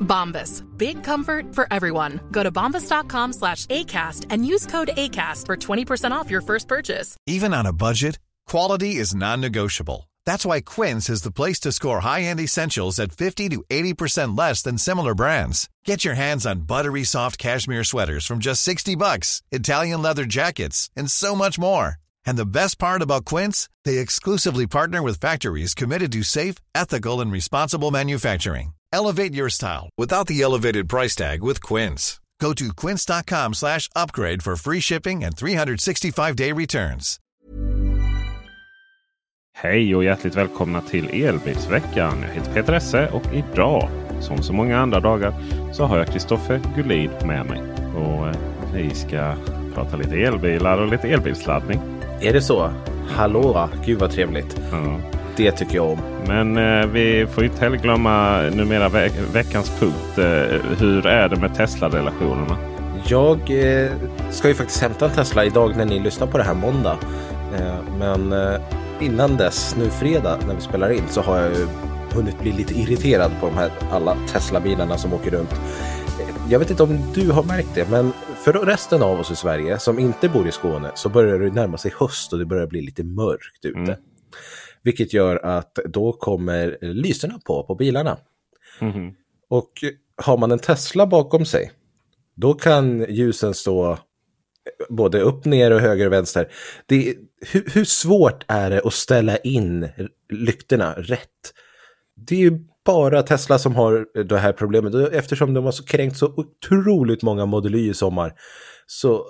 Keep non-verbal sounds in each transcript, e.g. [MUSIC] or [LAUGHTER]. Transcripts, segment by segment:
Bombas. Big comfort for everyone. Go to bombas.com slash ACAST and use code ACAST for 20% off your first purchase. Even on a budget, quality is non negotiable. That's why Quince is the place to score high end essentials at 50 to 80% less than similar brands. Get your hands on buttery soft cashmere sweaters from just 60 bucks, Italian leather jackets, and so much more. And the best part about Quince, they exclusively partner with factories committed to safe, ethical, and responsible manufacturing. Elevate your style without the elevated price tag with Quince. Go to quince.com slash upgrade for free shipping and 365-day returns. Hej och hjärtligt välkomna till Elbilsveckan. Jag heter Peter Esse och idag, som så många andra dagar, så har jag Kristoffer Gullid med mig. Och eh, vi ska prata lite elbilar och lite elbilsladdning. Är det så? Hallå, gud vad trevligt. Ja. Det tycker jag om. Men eh, vi får inte heller glömma numera ve veckans punkt. Eh, hur är det med Tesla-relationerna? Jag eh, ska ju faktiskt hämta en Tesla idag när ni lyssnar på det här måndag. Eh, men eh, innan dess, nu fredag när vi spelar in, så har jag ju hunnit bli lite irriterad på de här alla Tesla-bilarna som åker runt. Eh, Jag vet inte om du har märkt det, men för resten av oss i Sverige som inte bor i Skåne så börjar det närma sig höst och det börjar bli lite mörkt ute. Mm. Vilket gör att då kommer lyserna på på bilarna. Mhm. Och har man en Tesla bakom sig, då kan ljusen stå både upp, ner och höger och vänster. Det, hur, hur svårt är det att ställa in lyktorna rätt? Det är ju bara Tesla som har det här problemet. Eftersom de har kränkt så otroligt många Model Y i sommar. Så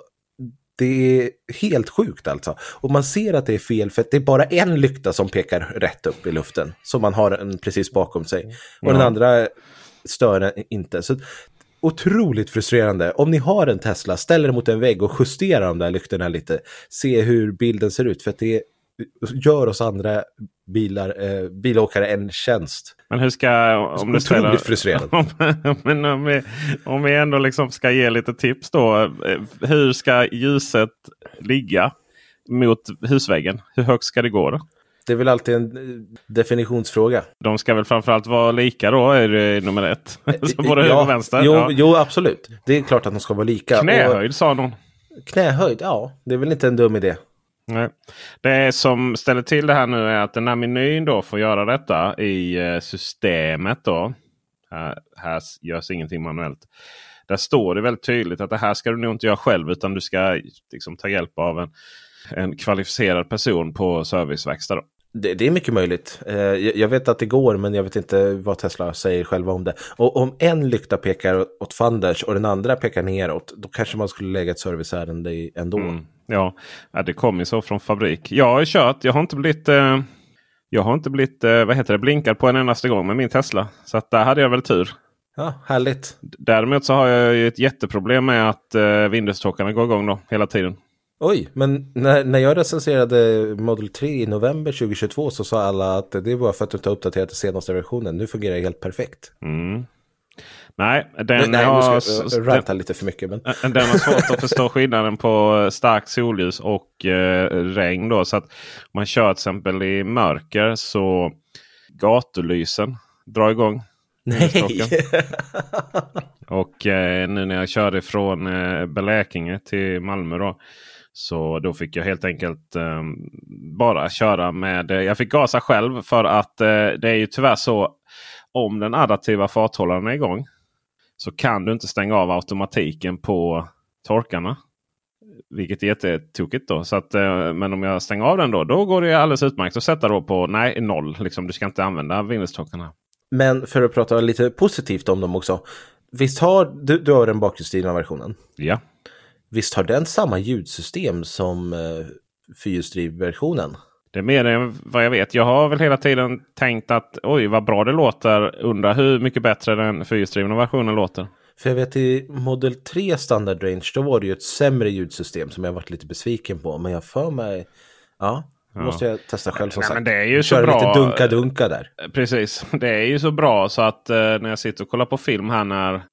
det är helt sjukt alltså. Och man ser att det är fel för att det är bara en lykta som pekar rätt upp i luften. Som man har en precis bakom sig. Och den Ja. andra stör den inte. Så otroligt frustrerande. Om ni har en Tesla, ställ er mot en vägg och justera de där lyktorna lite. Se hur bilden ser ut. För det gör oss andra bilar, eh, bilåkare en tjänst. Men hur ska... Om du ställer, frustrerande. [LAUGHS] Om, men om, vi, om vi ändå liksom ska ge lite tips då. eh, Hur ska ljuset ligga mot husväggen? Hur högt ska det gå då? Det är väl alltid en eh, definitionsfråga. De ska väl framförallt vara lika då, är det nummer ett. [LAUGHS] Så både höger och vänster. Jo, ja. jo, absolut. Det är klart att de ska vara lika. Knähöjd sa någon. Och knähöjd, ja. Det är väl inte en dum idé. Nej. Det som ställer till det här nu är att den här menyn då får göra detta i eh, systemet. då. Här, här görs ingenting manuellt. Där står det väldigt tydligt att det här ska du nog inte göra själv utan du ska liksom, ta hjälp av en, en kvalificerad person på serviceverkstad. Då. Det, det är mycket möjligt. Eh, jag, vet att det går, men jag vet inte vad Tesla säger själva om det. Och om en lykta pekar åt fanders och den andra pekar neråt, då kanske man skulle lägga ett serviceärende ändå. Mm. Ja, ja, det kommer så från fabrik. Jag har kört. Jag har inte blivit, eh, jag har inte blivit eh, vad heter det, blinkad på en endaste gång med min Tesla. Så att där hade jag väl tur. Ja, härligt. Däremot så har jag ju ett jätteproblem med att eh, går igång då hela tiden. Oj, men när, när jag recenserade Model 3 i november 2022 så sa alla att det var för att du inte uppdaterat den senaste versionen. Nu fungerar det helt perfekt. Mm. Nej, den, Nej, har, nu ska jag ranta lite för mycket. Men... den, den har svårt att förstå [LAUGHS] skillnaden på starkt solljus och eh, regn. Då. Så att om man kör till exempel i mörker så gatulysen drar igång. Nej! [LAUGHS] Och eh, nu när jag körde från eh, Blekinge till Malmö då. Så då fick jag helt enkelt eh, bara köra med... Eh, jag fick gasa själv för att eh, det är ju tyvärr så. Om den adaptiva farthållaren är igång. Så kan du inte stänga av automatiken på torkarna. Vilket är jättetokigt då. Så att, eh, men om jag stänger av den då, då går det alldeles utmärkt att sätta då på nej, noll. Liksom, du ska inte använda Windows-tockarna. Men för att prata lite positivt om dem också. Visst har du, du har den bakhjulsdrivna versionen? Ja. Visst har den samma ljudsystem som eh, fyrhjulsdrivversionen? Det är mer än vad jag vet. Jag har väl hela tiden tänkt att oj vad bra det låter. Undrar hur mycket bättre den fyrhjulsdrivna versionen låter. För jag vet i Model 3 standard range då var det ju ett sämre ljudsystem som jag varit lite besviken på. Men jag för mig, ja, ja. måste jag testa själv som Nej, sagt. Men det är ju så bra. lite dunka-dunka där. Precis, [LAUGHS] det är ju så bra så att eh, när jag sitter och kollar på film här när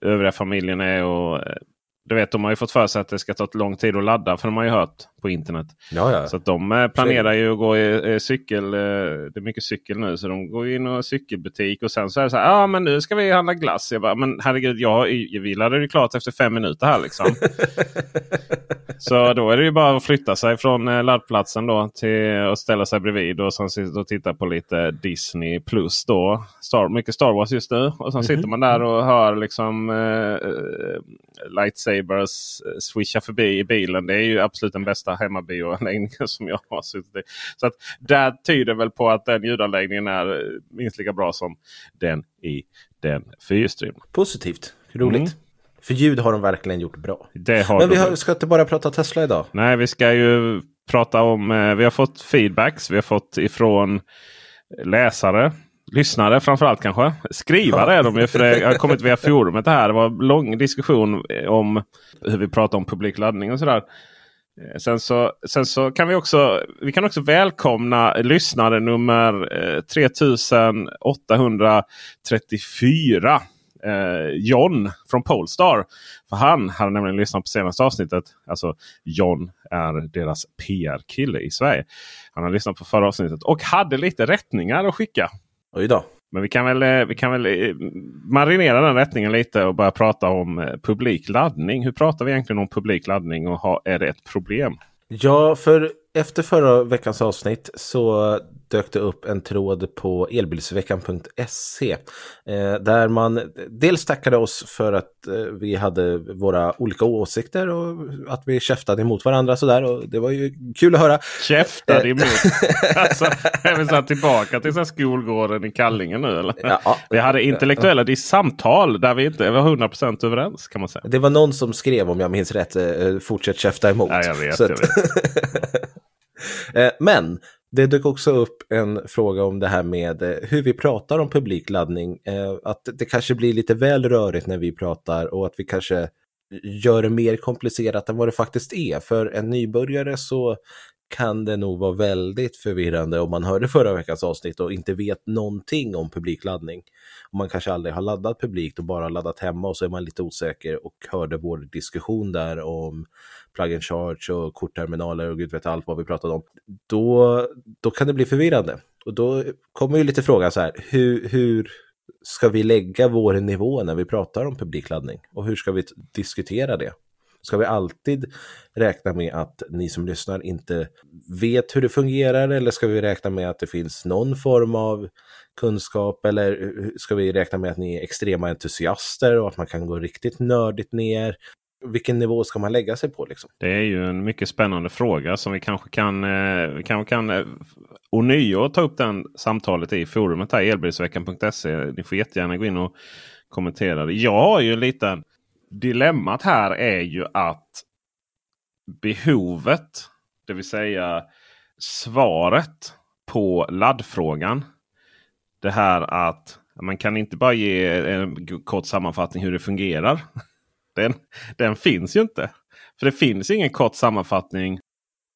övriga familjen är och eh, du vet, de har ju fått för sig att det ska ta lång tid att ladda för de har ju hört på internet. Ja, ja. Så att de eh, planerar ju att gå i eh, cykel. Eh, det är mycket cykel nu så de går in och cykelbutik och sen så är det så här. Ja ah, men nu ska vi handla glass. Jag bara, men herregud, jag, vi laddade ju klart efter fem minuter här liksom. [LAUGHS] så då är det ju bara att flytta sig från laddplatsen då till att ställa sig bredvid och sen sitta och titta på lite Disney plus då. Star, mycket Star Wars just nu. Och sen sitter man där och hör liksom eh, lightsabers swisha förbi i bilen. Det är ju absolut den bästa hemmabioanläggningen [LAUGHS] som jag har suttit i. Så att där tyder väl på att den ljudanläggningen är eh, minst lika bra som den i den fyrhjulsdrivna. Positivt, roligt. Mm. För ljud har de verkligen gjort bra. Men vi har, ska inte bara prata Tesla idag. Nej, vi ska ju prata om... Eh, vi har fått feedbacks. Vi har fått ifrån läsare. Lyssnare framförallt kanske. Skrivare är de ju. För det [LAUGHS] har kommit via forumet det här. Det var en lång diskussion om hur vi pratar om publik laddning och sådär. Eh, sen så, sen så kan vi också, vi kan också välkomna lyssnare nummer eh, 3834. Eh, John från Polestar. För han hade nämligen lyssnat på senaste avsnittet. Alltså John är deras PR-kille i Sverige. Han har lyssnat på förra avsnittet och hade lite rättningar att skicka. Oj då. Men vi kan väl, eh, vi kan väl eh, marinera den rättningen lite och börja prata om eh, publik laddning. Hur pratar vi egentligen om publik laddning och har, är det ett problem? Ja, för efter förra veckans avsnitt så dök det upp en tråd på elbilsveckan.se eh, där man dels tackade oss för att eh, vi hade våra olika åsikter och att vi käftade emot varandra sådär och det var ju kul att höra. Käftade emot. [LAUGHS] alltså, är vi så tillbaka till så skolgården i Kallingen nu eller? Ja, Vi hade intellektuella det samtal där vi inte var 100% överens kan man säga. det var någon som skrev om jag minns rätt, eh, fortsätt käfta emot. Ja, jag vet, Så jag vet. [LAUGHS] Eh, men det dök också upp en fråga om det här med eh, hur vi pratar om publik laddning. Eh, att det kanske blir lite väl rörigt när vi pratar och att vi kanske gör det mer komplicerat än vad det faktiskt är. För en nybörjare så kan det nog vara väldigt förvirrande om man hörde förra veckans avsnitt och inte vet någonting om publikladdning. Och man kanske aldrig har laddat publikt och bara laddat hemma och så är man lite osäker och hörde vår diskussion där om plug and charge och kortterminaler och gud vet allt vad vi pratade om. Då, då kan det bli förvirrande. Och då kommer ju lite frågan så här, hur, hur ska vi lägga vår nivå när vi pratar om publikladdning? Och hur ska vi diskutera det? Ska vi alltid räkna med att ni som lyssnar inte vet hur det fungerar eller ska vi räkna med att det finns någon form av kunskap eller ska vi räkna med att ni är extrema entusiaster och att man kan gå riktigt nördigt ner? Vilken nivå ska man lägga sig på liksom? Det är ju en mycket spännande fråga som vi kanske kan, eh, vi kanske kan eh, ånyo ta upp den samtalet i forumet här elbilsveckan.se. Ni får jättegärna gå in och kommentera det. Jag har ju en liten dilemmat här är ju att behovet, det vill säga svaret på laddfrågan. Det här att man kan inte bara ge en kort sammanfattning hur det fungerar. [LAUGHS] Den, den finns ju inte. För det finns ingen kort sammanfattning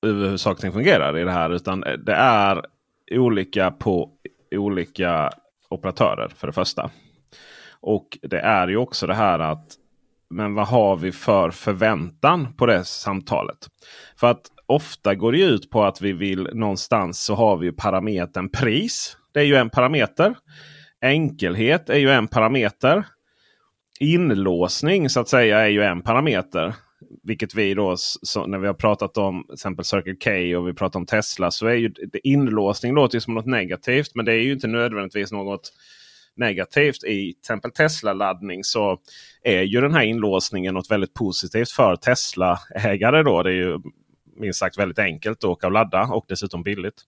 över hur saker fungerar i det här. Utan det är olika på olika operatörer för det första. Och det är ju också det här att men vad har vi för förväntan på det samtalet? För att ofta går det ut på att vi vill någonstans så har vi parametern pris. Det är ju en parameter. Enkelhet är ju en parameter. Inlåsning så att säga är ju en parameter. Vilket vi då så, när vi har pratat om till exempel Circle K och vi pratar om Tesla så är ju inlåsning låter ju som något negativt. Men det är ju inte nödvändigtvis något negativt. I till exempel Tesla-laddning så är ju den här inlåsningen något väldigt positivt för Tesla-ägare. Då. Det är ju minst sagt väldigt enkelt att åka och ladda och dessutom billigt.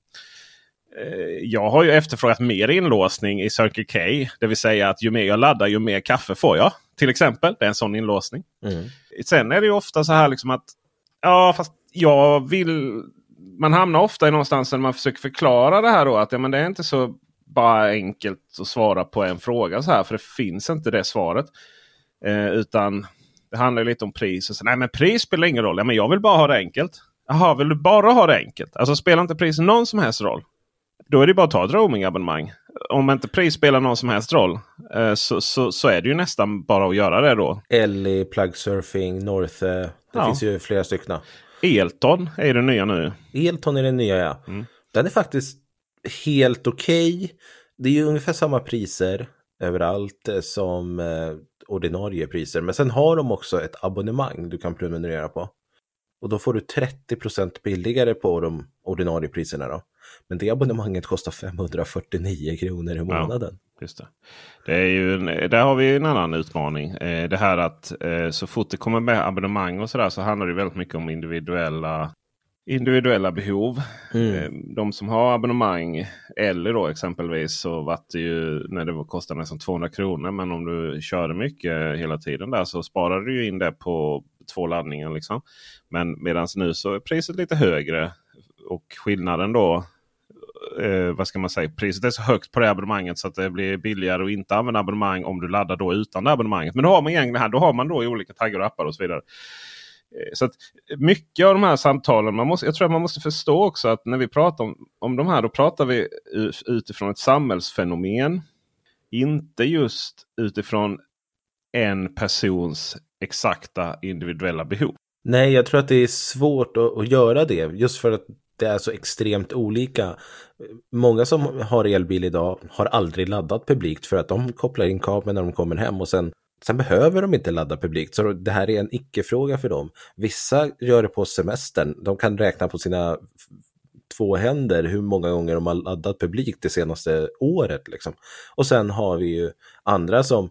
Eh, jag har ju efterfrågat mer inlåsning i Circle K. Det vill säga att ju mer jag laddar ju mer kaffe får jag. Till exempel. Det är en sån inlåsning. Mm. Sen är det ju ofta så här liksom att ja fast jag vill man hamnar ofta i någonstans när man försöker förklara det här då. Att ja, men det är inte så bara enkelt att svara på en fråga så här. För det finns inte det svaret. Eh, utan det handlar lite om pris. Och så, Nej men pris spelar ingen roll. Ja, men jag vill bara ha det enkelt. Jaha, vill du bara ha det enkelt? Alltså spelar inte pris någon som helst roll? Då är det bara att ta ett roamingabonnemang. Om inte pris spelar någon som helst roll eh, så, så, så, är det ju nästan bara att göra det då. Ellie, Plug Surfing, Northe. Det ja. finns ju flera stycken. Elton är det nya nu. Elton är det nya ja. Mm. Den är faktiskt helt okej. Okay. Det är ju ungefär samma priser överallt eh, som eh, ordinarie priser. Men sen har de också ett abonnemang du kan prenumerera på. Och då får du 30% billigare på de ordinarie priserna då. Men det abonnemanget kostar 549 kronor i månaden. Ja, just det. Det är ju, där har vi en annan utmaning. Eh, det här att eh, så fort det kommer med abonnemang och sådär så handlar det väldigt mycket om individuella individuella behov. Mm. Eh, de som har abonnemang eller då exempelvis så var det ju när det kostade nästan 200 kronor. Men om du körde mycket hela tiden där så sparar du in det på två laddningar. Liksom. Men medan nu så är priset lite högre. Och skillnaden då eh, vad ska man säga, priset är så högt på det abonnemanget så att det blir billigare att inte använda abonnemang om du laddar då utan det abonnemanget. Men då har man egentligen här, då har man då i olika taggar och appar och så vidare. Eh, så att mycket av de här samtalen, man måste, jag tror att man måste förstå också att när vi pratar om, om de här, då pratar vi utifrån ett samhällsfenomen. Inte just utifrån en persons exakta individuella behov. Nej, jag tror att det är svårt att, att göra det just för att det är så extremt olika. Många som har elbil idag har aldrig laddat publikt för att de kopplar in kabeln när de kommer hem och sen, sen behöver de inte ladda publikt. Så det här är en icke-fråga för dem. Vissa gör det på semestern. De kan räkna på sina två händer hur många gånger de har laddat publikt det senaste året. Liksom. Och sen har vi ju andra som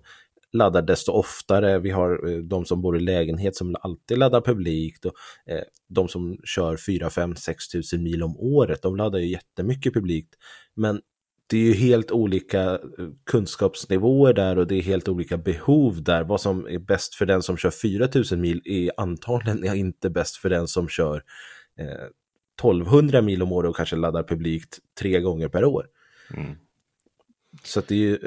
laddar desto oftare. Vi har eh, de som bor i lägenhet som alltid laddar publikt. Och, eh, de som kör 4, 5, 6 tusen mil om året, de laddar ju jättemycket publikt. Men det är ju helt olika eh, kunskapsnivåer där och det är helt olika behov där. Vad som är bäst för den som kör 4000 mil är antagligen [LAUGHS] inte bäst för den som kör eh, 1200 mil om året och kanske laddar publikt tre gånger per år. Mm. Så det är ju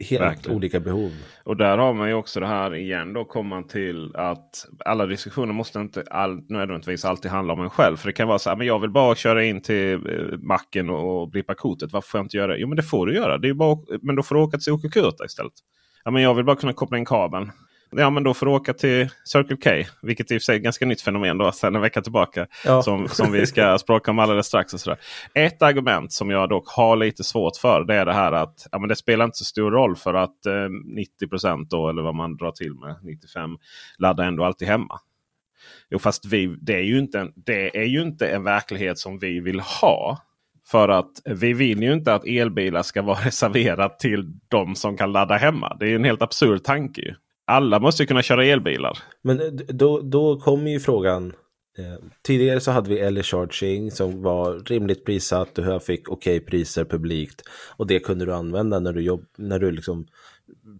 helt Verkligen. olika behov. Och där har man ju också det här igen. Då kommer man till att alla diskussioner måste inte all, nödvändigtvis alltid handla om en själv. För det kan vara så här, men jag vill bara köra in till eh, macken och blippa kortet. Varför får jag inte göra det? Jo men det får du göra. Det är bara, men då får du åka till OK Kurta istället. Ja, men jag vill bara kunna koppla in kabeln. Ja men då får du åka till Circle K. Vilket i och för sig är ett ganska nytt fenomen då sedan en vecka tillbaka. Ja. Som, som vi ska [LAUGHS] språka om alldeles strax. Och sådär. Ett argument som jag dock har lite svårt för det är det här att ja, men det spelar inte så stor roll för att eh, 90 då eller vad man drar till med 95 laddar ändå alltid hemma. Jo fast vi, det, är ju inte en, det är ju inte en verklighet som vi vill ha. För att vi vill ju inte att elbilar ska vara [LAUGHS] reserverat till de som kan ladda hemma. Det är en helt absurd tanke alla måste kunna köra elbilar. Men då, då kommer ju frågan. Eh, tidigare så hade vi Ellie Charging som var rimligt prissatt. Du fick okej okay priser publikt. Och det kunde du använda när du, jobb, när du liksom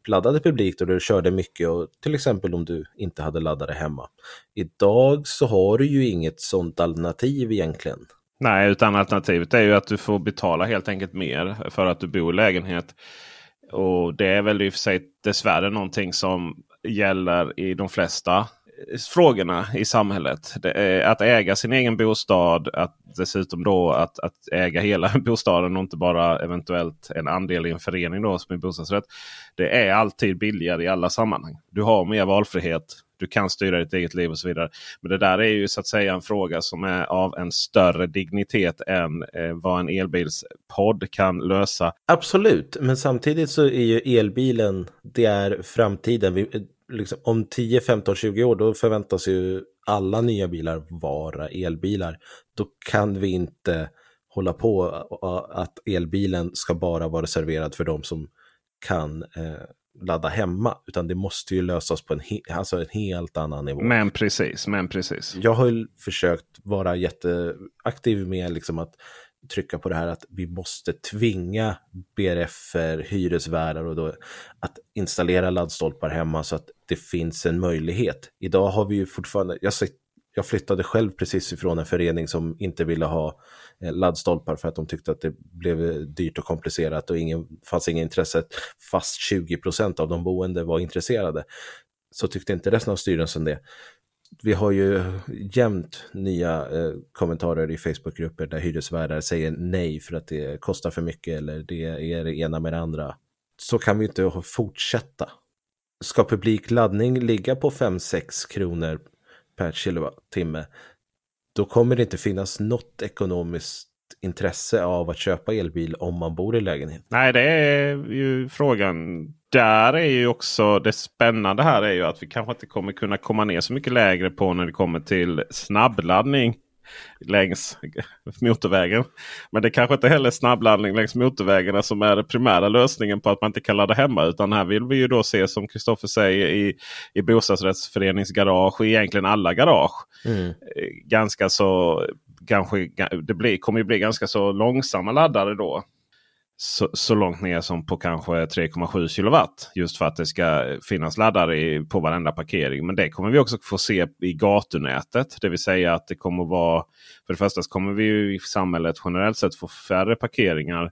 laddade publikt och du körde mycket. Och till exempel om du inte hade laddare hemma. Idag så har du ju inget sånt alternativ egentligen. Nej, utan alternativet är ju att du får betala helt enkelt mer för att du bor i lägenhet. Och det är väl i och för sig dessvärre någonting som gäller i de flesta frågorna i samhället. att äga sin egen bostad, att dessutom då att, att äga hela [LAUGHS] bostaden och inte bara eventuellt en andel i en förening då som är bostadsrätt. Det är alltid billigare i alla sammanhang. Du har mer valfrihet. Du kan styra ditt eget liv och så vidare. Men det där är ju så att säga en fråga som är av en större dignitet än eh, vad en elbilspodd kan lösa. Absolut, men samtidigt så är ju elbilen, det är framtiden. Vi, eh, liksom, om 10, 15, 20 år då förväntas ju alla nya bilar vara elbilar. Då kan vi inte hålla på eh, att elbilen ska bara vara reserverad för de som kan eh, ladda hemma, utan det måste ju lösas på en, he alltså en helt annan nivå. Men precis, men precis. Jag har ju försökt vara jätteaktiv med liksom att trycka på det här att vi måste tvinga BRF, hyresvärdar och då att installera laddstolpar hemma så att det finns en möjlighet. Idag har vi ju fortfarande, jag, jag flyttade själv precis ifrån en förening som inte ville ha Eh, laddstolpar för att de tyckte att det blev eh, dyrt och komplicerat och ingen, fanns inget intresse, fast 20 procent av de boende var intresserade. Så tyckte inte resten av styrelsen det vi har ju jämt nya eh, kommentarer i Facebookgrupper där hyresvärdar säger nej för att det kostar för mycket eller det är det ena med det andra. Så kan vi inte fortsätta. Ska publik laddning ligga på 5-6 kronor per kilowattimme, då kommer det inte finnas något ekonomiskt intresse av att köpa elbil om man bor i lägenhet. Nej, det är ju frågan där är ju också det spännande här är ju att vi kanske inte kommer kunna komma ner så mycket lägre på när det kommer till snabbladdning längs motorvägen. Men det kanske inte heller snabbladdning längs motorvägarna som är den primära lösningen på att man inte kan ladda hemma. Utan här vill vi ju då se som Kristoffer säger i, i bostadsrättsföreningsgarage och egentligen alla garage. Mm. Ganska så kanske det blir, kommer ju bli ganska så långsamma laddare då så, så, långt ner som på kanske 3,7 kilowatt. Just för att det ska finnas laddare i, på varenda parkering. Men det kommer vi också få se i gatunätet. Det vill säga att det kommer vara. För det första så kommer vi i samhället generellt sett få färre parkeringar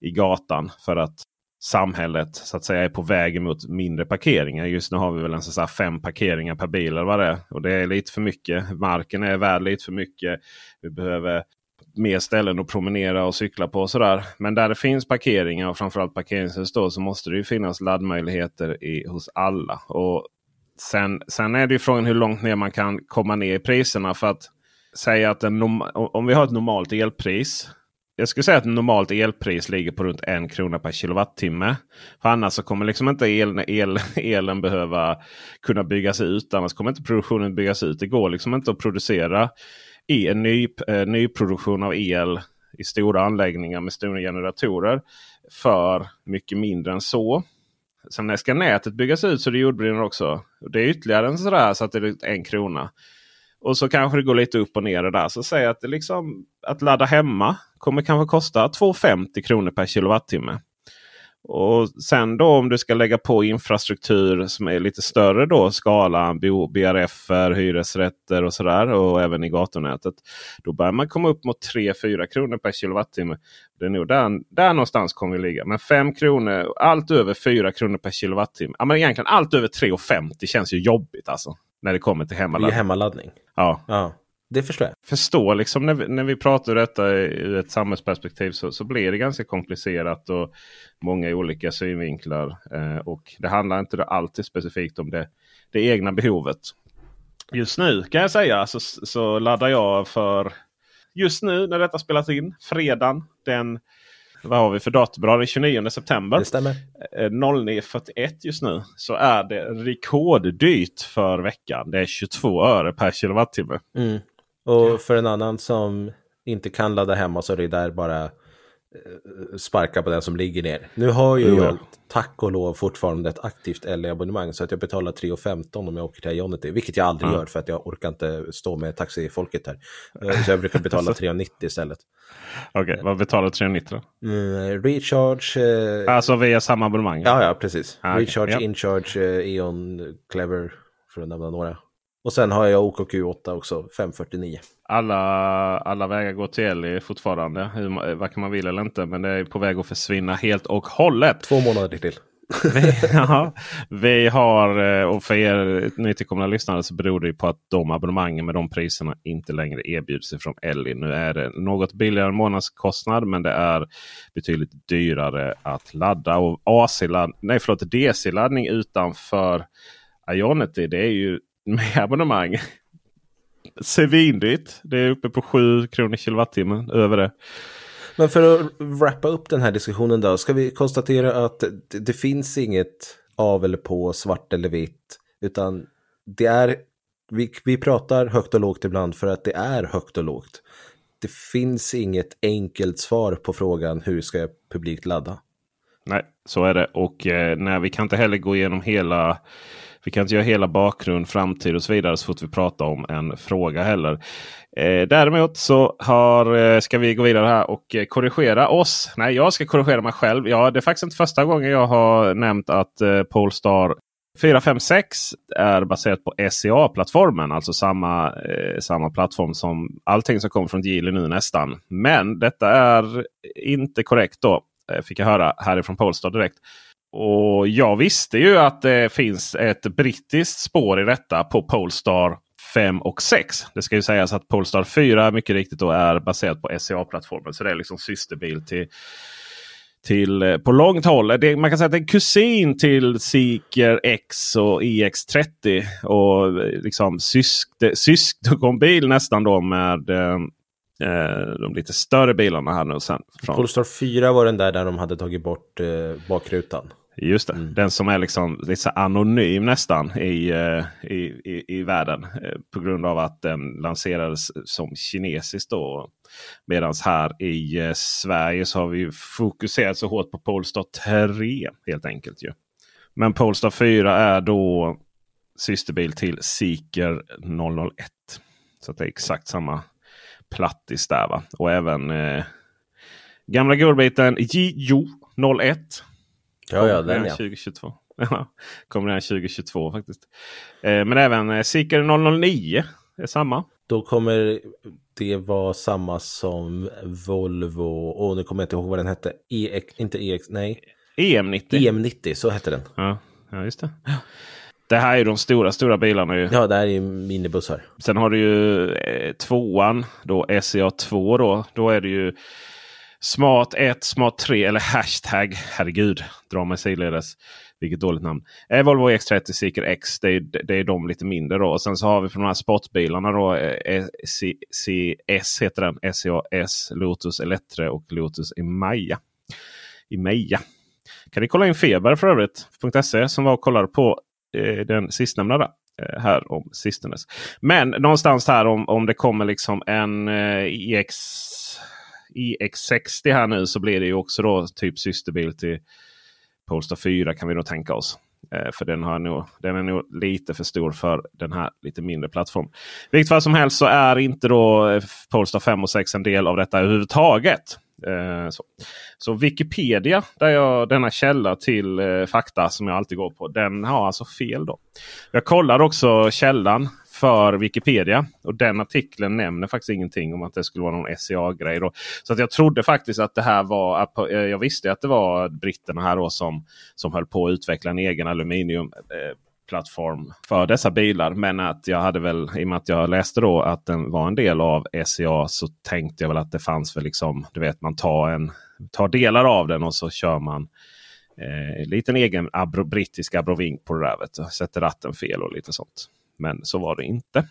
i gatan. För att samhället så att säga är på väg mot mindre parkeringar. Just nu har vi väl en så fem parkeringar per bil eller vad det är. Och det är lite för mycket. Marken är värd lite för mycket. Vi behöver mer ställen att promenera och cykla på. Och sådär. Men där det finns parkeringar och framförallt parkeringshus då, så måste det ju finnas laddmöjligheter i, hos alla. Och sen, sen är det ju frågan hur långt ner man kan komma ner i priserna. För att säga att en om vi har ett normalt elpris. Jag skulle säga att ett normalt elpris ligger på runt en krona per kilowattimme. För annars så kommer liksom inte el, el, [LAUGHS] elen behöva kunna byggas ut. Annars kommer inte produktionen byggas ut. Det går liksom inte att producera i en ny, eh, nyproduktion av el i stora anläggningar med stora generatorer för mycket mindre än så. Sen ska nätet byggas ut så det jordbrinner också. Det är ytterligare en sådär så att det är en krona. Och så kanske det går lite upp och ner där. Så säg att det liksom att ladda hemma kommer kanske kosta 2,50 kronor per kilowattimme. Och sen då om du ska lägga på infrastruktur som är lite större då skala. BRF, hyresrätter och sådär. Och även i gatunätet. Då börjar man komma upp mot 3-4 kronor per kilowattimme. Det är nog där, där någonstans kommer vi ligga. Men 5 kronor, allt över 4 kronor per kilowattimme. Ja, men egentligen allt över 3,50 känns ju jobbigt alltså. När det kommer till hemmaladdning. hemmaladdning. Ja. ja. Det förstår jag. Förstå liksom när vi, när vi pratar detta ur ett samhällsperspektiv så, så blir det ganska komplicerat och många olika synvinklar. Eh, och det handlar inte alltid specifikt om det, det egna behovet. Just nu kan jag säga så, så laddar jag för just nu när detta spelas in. Fredagen den vad har vi för datum? Den 29 september. Det stämmer. 09.41 eh, just nu. Så är det rekorddyrt för veckan. Det är 22 öre per kilowattimme. Mm. Och för en annan som inte kan ladda hemma så är det där bara eh, sparka på den som ligger ner. Nu har ju jag tack och lov fortfarande ett aktivt LE-abonnemang så att jag betalar 3,15 om jag åker till Ionity, vilket jag aldrig mm. gör för att jag orkar inte stå med taxifolket här. Eh, så jag brukar betala [LAUGHS] 3,90 istället. Okej, okay, vad betalar 3,90 då? Mm, recharge. Eh... Alltså via samma abonnemang? Ja, ja, precis. Ah, recharge, okay. Incharge, eh, Eon, Clever, för att nämna några. Och sen har jag OKQ8 också, 549. Alla, alla vägar går till Eli fortfarande. Hur, vad kan man vill eller inte. Men det är på väg att försvinna helt och hållet. Två månader till. vi, [LAUGHS] ja, vi har, eh, och för er nytillkomna lyssnare så beror det på att de abonnemangen med de priserna inte längre erbjuds från Elli. Nu är det något billigare månadskostnad men det är betydligt dyrare att ladda. Och DC-laddning utanför Ionity det är ju med [LAUGHS] abonnemang. Svindyrt. Det är uppe på 7 kronor kilowattimmen över det. Men för att wrappa upp den här diskussionen då. Ska vi konstatera att det, det finns inget av eller på svart eller vitt. Utan det är, vi, vi pratar högt och lågt ibland för att det är högt och lågt. Det finns inget enkelt svar på frågan hur ska jag publikt ladda. Nej, Så är det. Och eh, nej, vi kan inte heller gå igenom hela vi kan inte göra hela bakgrund, framtid och så vidare så fort vi pratar om en fråga heller. Eh, däremot så har, eh, ska vi gå vidare här och eh, korrigera oss. Nej, jag ska korrigera mig själv. Ja, det är faktiskt inte första gången jag har nämnt att eh, Polestar 456 är baserat på SCA-plattformen. Alltså samma, eh, samma plattform som allting som kommer från Geely nu nästan. Men detta är inte korrekt då. Eh, fick jag höra härifrån Polestar direkt. Och jag visste ju att det finns ett brittiskt spår i detta på Polestar 5 och 6. Det ska ju sägas att Polestar 4 mycket riktigt då är baserat på SCA-plattformen. Så det är liksom systerbil till, till eh, på långt håll. Det, man kan säga att det är en kusin till Seeker X och EX30. Och eh, liksom sysk, syskonbil nästan då med eh, eh, eh, de lite större bilarna här nu sen. Från... Polestar 4 var den där där de hade tagit bort eh, bakrutan. Just det. Mm. Den som är liksom lite anonym nästan i, uh, i, i, i, världen. Uh, på grund av att den lanserades som kinesisk då. Medan här i uh, Sverige så har vi fokuserat så hårt på Polestar 3 helt enkelt. Ju. Men Polestar 4 är då systerbil till Seeker 001. Så det är exakt samma plattis där. Va? Och även eh, gamla godbiten JO 01. Ja, ja, den ja. 2022. [LAUGHS] Kommer redan 2022 faktiskt. Eh, men även eh, Seeker 009 är samma. Då kommer det vara samma som Volvo. Och nu kommer jag inte ihåg vad den hette. EX, inte EX, nej. EM90. EM90, så hette den. Ja, ja just det. Det här är de stora, stora bilarna. Ju. Ja, det här är minibussar. Sen har du ju eh, tvåan, då SCA 2 då. Då är det ju Smart 1, Smart 3 eller Hashtag. Herregud, dra mig sidledes. Vilket dåligt namn. Eh, Volvo X30 Seeker X. Det är, det är de lite mindre då. Och sen så har vi för de här sportbilarna då. Eh, CS heter den. SCAS, Lotus Elettre och Lotus Emeja. Emeja. Kan ni kolla in Feber för övrigt. .se som var och kollade på Eh, den sistnämnda eh, här om sistenes. Men någonstans här om, om det kommer liksom en eh, EX, EX60 här nu så blir det ju också då typ systerbil till Polestar 4 kan vi nog tänka oss. Eh, för den, har nog, den är nog lite för stor för den här lite mindre plattformen. Vilket fall som helst så är inte då eh, Polestar 5 och 6 en del av detta överhuvudtaget. Eh, så. så. Wikipedia, där jag, denna källa till eh, fakta som jag alltid går på, den har alltså fel. då. Jag kollar också källan för Wikipedia. Och den artikeln nämner faktiskt ingenting om att det skulle vara någon SCA-grej. Så att jag trodde faktiskt att det här var... Eh, jag visste att det var britterna här då som, som höll på att utveckla en egen aluminium eh, plattform för dessa bilar. Men att jag hade väl, i och med att jag läste då att den var en del av SCA så tänkte jag väl att det fanns väl liksom, du vet man tar, en, tar delar av den och så kör man eh, en liten egen abro, brittisk abrovink på det där. Vet Sätter ratten fel och lite sånt. Men så var det inte.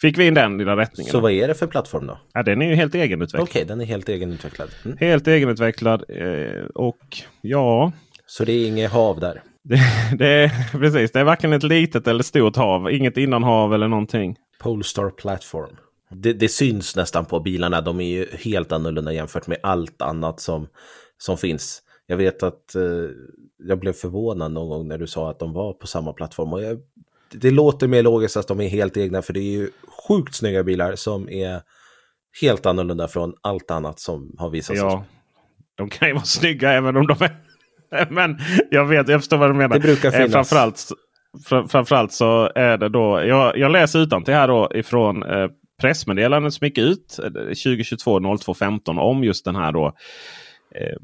Fick vi in den lilla rättningen. Så vad är det för plattform då? Ja, den är ju helt egenutvecklad. Okej, okay, den är helt egenutvecklad. Mm. Helt egenutvecklad. Eh, och ja... Så det är inget hav där? Det, [LAUGHS] det, är, precis, det är varken ett litet eller stort hav. Inget innanhav eller någonting. Polestar Platform. Det, det, syns nästan på bilarna. De är ju helt annorlunda jämfört med allt annat som, som finns. Jag vet att eh, jag blev förvånad någon gång när du sa att de var på samma plattform. Och jag, det låter mer logiskt att de är helt egna för det är ju sjukt snygga bilar som är helt annorlunda från allt annat som har visats. Ja, de kan ju vara snygga även om de är [LAUGHS] Men jag vet, jag förstår vad du menar. Det brukar eh, finnas. framförallt, framförallt så är det då. Jag, jag läser utan till här då ifrån eh, pressmeddelandet som gick ut 2022 02 15 om just den här då eh,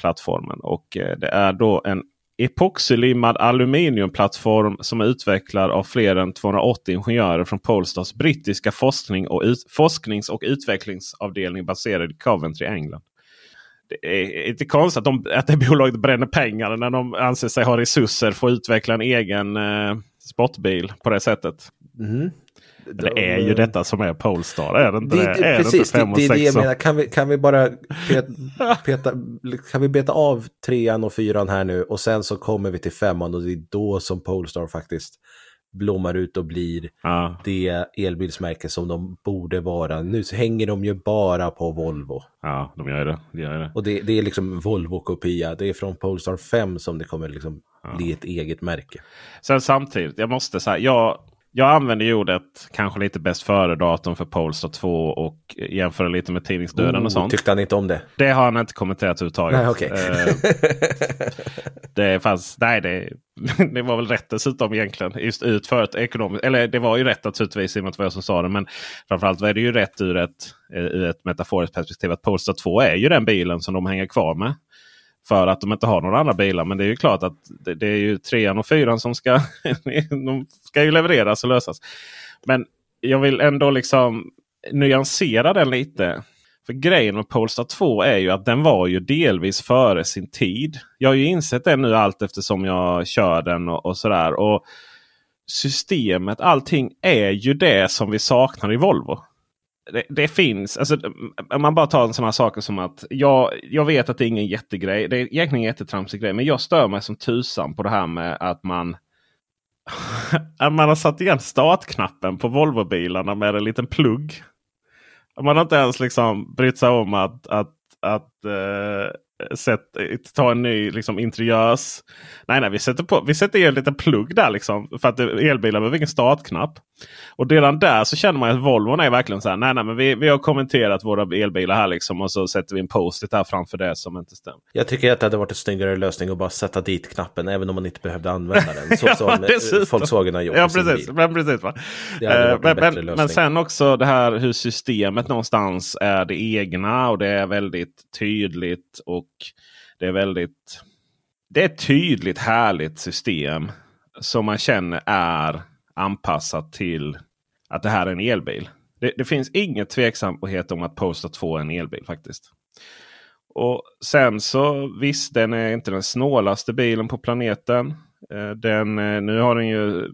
plattformen. Och eh, det är då en epoxylimmad aluminiumplattform som är utvecklad av fler än 280 ingenjörer från Polestars brittiska forskning och ut, forsknings och utvecklingsavdelning baserad i Coventry, England det är inte konstigt att, de, att det bolaget bränner pengar när de anser sig ha resurser för att utveckla en egen eh, sportbil på det sättet. Mm. De, det är ju detta som är Polestar, är det inte det? det? Är precis, det, inte det, det är det jag menar. Kan vi, kan vi bara peta, [LAUGHS] peta, kan vi beta av trean och fyran här nu och sen så kommer vi till femman och det är då som Polestar faktiskt blommar ut och blir Ja, det elbilsmärke som de borde vara. Nu hänger de ju bara på Volvo. ja de gör det. De gör det. Och det, det är liksom Volvo-kopia. Det är från Polestar 5 som det kommer liksom bli ett eget märke. Sen samtidigt, jag måste säga. Jag, jag använder ju ordet kanske lite bäst före-datum för Polestar 2 och jämför lite med tidningsdöden och sånt. Tyckte han inte om det? Det har han inte kommenterat överhuvudtaget. Nej, okej. Eh, det fanns, nej det, [LAUGHS] det var väl rätt dessutom egentligen. Just ut för ett ekonomiskt, eller det var ju rätt naturligtvis i och med att det var jag som sa det. Men framförallt var det ju rätt ur ett, eh, ur ett metaforiskt perspektiv att Polestar 2 är ju den bilen som de hänger kvar med. För att de inte har några andra bilar. Men det är ju klart att det, det är ju trean och fyran som ska, [LAUGHS] de ska ju levereras och lösas. Men jag vill ändå liksom nyansera den lite. För grejen med Polestar 2 är ju att den var ju delvis före sin tid. Jag har ju insett det nu allt eftersom jag kör den och, och sådär. Och systemet, allting är ju det som vi saknar i Volvo. Det, det finns, alltså, om man bara tar en sån här saker som att jag, jag vet att det är ingen jättegrej. Det är egentligen en jättetramsig grej. Men jag stör mig som tusan på det här med att man [LAUGHS] att man har satt igen startknappen på Volvo-bilarna med en liten plugg. Man har inte ens liksom brytt sig om att, att, att uh, sätt, ta en ny liksom, interiörs... Nej, nej, vi sätter, på, vi sätter i en liten plugg där liksom. För att elbilar behöver ingen startknapp. Och redan där så känner man att Volvon är verkligen så här. Nej, nej, men vi, vi har kommenterat våra elbilar här liksom. Och så sätter vi en post-it här framför det som inte stämmer. Jag tycker att det hade varit en snyggare lösning att bara sätta dit knappen även om man inte behövde använda den. Så [LAUGHS] Ja, som dessutom. Volkswagen har gjort Ja precis. Men, precis va? Eh, men, men sen också det här hur systemet någonstans är det egna och det är väldigt tydligt. och det är väldigt Det är ett tydligt härligt system som man känner är anpassat till att det här är en elbil. Det, det finns inget tveksamhet om att Polestar 2 är en elbil faktiskt. Och sen så visst, den är inte den snålaste bilen på planeten. Eh, den, eh, nu har den ju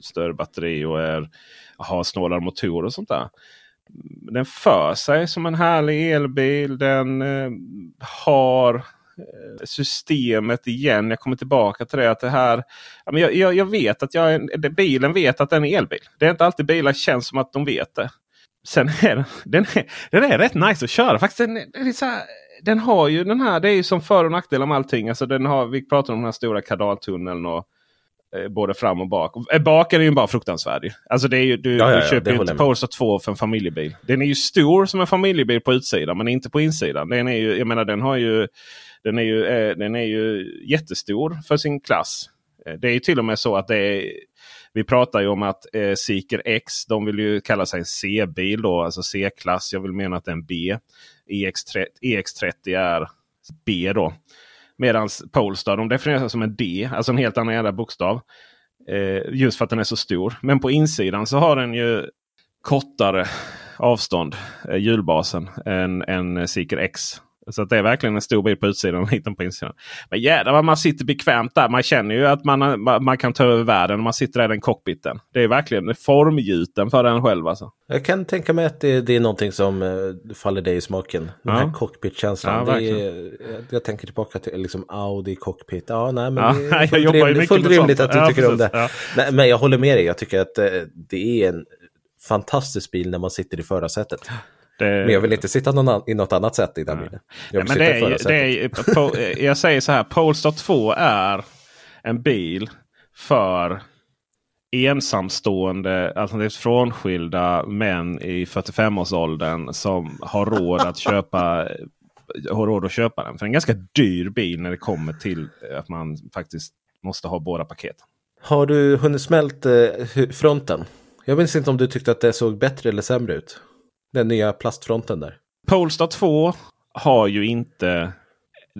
större batteri och är, har snålare motor och sånt där. Den för sig som en härlig elbil. Den eh, har eh, systemet igen. Jag kommer tillbaka till det. att det här, jag, jag, jag vet att jag, bilen vet att den är elbil. Det är inte alltid bilar känns som att de vet det. Sen är den, den, är, den är rätt nice att köra. Faktiskt, den, den, är så här, den har ju den här, det är ju som för och nackdelar med allting. Alltså den har, vi pratar om den här stora kardaltunneln. Och, både fram och bak. Eh, baken är ju bara fruktansvärd. Alltså det är ju, du, Ja, ja, du köper ju inte. Polestar 2 för en familjebil. Den är ju stor som en familjebil på utsidan men inte på insidan. Den är ju, jag menar den har ju den är ju, eh, den är ju jättestor för sin klass. Eh, Det är ju till och med så att det är vi pratar ju om att eh, Seeker X, de vill ju kalla sig en C-bil då, alltså C-klass. Jag vill mena att det är en B. EX30, EX30 är B då. Medan Polestar de definierar sig som en D, alltså en helt annan jävla bokstav. Eh, just för att den är så stor. Men på insidan så har den ju kortare avstånd, eh, hjulbasen, än, än Seeker X. Så att det är verkligen en stor bil på utsidan och en liten på insidan. Men jädrar vad man sitter bekvämt där. Man känner ju att man, man, man kan ta över världen när man sitter där i den cockpiten. Det är verkligen formgjuten för den själv alltså. Jag kan tänka mig att det, det är någonting som eh, faller dig i smaken. Den Ja. här cockpit-känslan. Ja, det är, jag- tänker tillbaka till liksom Audi cockpit. Ja, nej, men Ja, det är [LAUGHS] fullt, rimligt, fullt rimligt att du Ja, tycker om precis. det. Ja. Nej, men jag håller med dig. Jag tycker att eh, det är en fantastisk bil när man sitter i förarsätet. Det, Men jag vill inte sitta någon i något annat sätt i den bilen. Jag det är, det är, säger så här. Polestar 2 är en bil för ensamstående, alternativt frånskilda män i 45-årsåldern som har råd att köpa har råd att köpa den. För det är en ganska dyr bil när det kommer till att man faktiskt måste ha båda paketen. Har du hunnit smält eh, fronten? Jag minns inte om du tyckte att det såg bättre eller sämre ut. Den nya plastfronten där. Polestar 2 har ju inte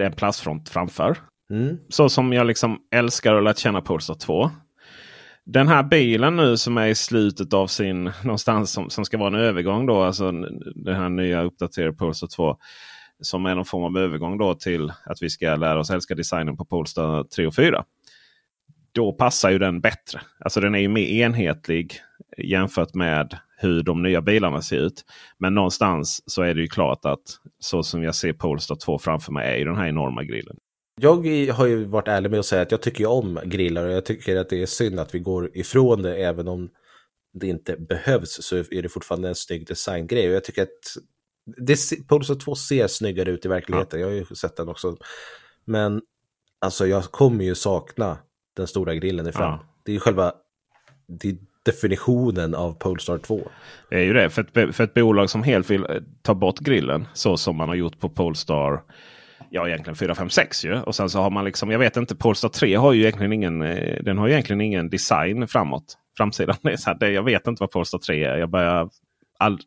en plastfront framför. Mm. så som jag liksom älskar och lärt känna Polestar 2. Den här bilen nu som är i slutet av sin, någonstans som, som ska vara en övergång då, alltså den här nya uppdaterade Polestar 2. Som är någon form av övergång då till att vi ska lära oss älska designen på Polestar 3 och 4. Då passar ju den bättre. Alltså den är ju mer enhetlig jämfört med hur de nya bilarna ser ut. Men någonstans så är det ju klart att så som jag ser Polestar 2 framför mig är ju den här enorma grillen. Jag har ju varit ärlig med att säga att jag tycker om grillar och jag tycker att det är synd att vi går ifrån det även om det inte behövs så är det fortfarande en snygg designgrej. Och jag tycker att det, Polestar 2 ser snyggare ut i verkligheten. Ja. Jag har ju sett den också. Men alltså jag kommer ju sakna den stora grillen i fram. Ja. Det är ju själva det är definitionen av Polestar 2. Det är ju det. För ett, för ett bolag som helt vill eh, ta bort grillen så som man har gjort på Polestar ja, egentligen 4, 5, 6 ju. Och sen så har man liksom, jag vet inte, Polestar 3 har ju egentligen ingen, eh, den har ju egentligen ingen design framåt. Framsidan är så här, det, jag vet inte vad Polestar 3 är. Jag börjar, all,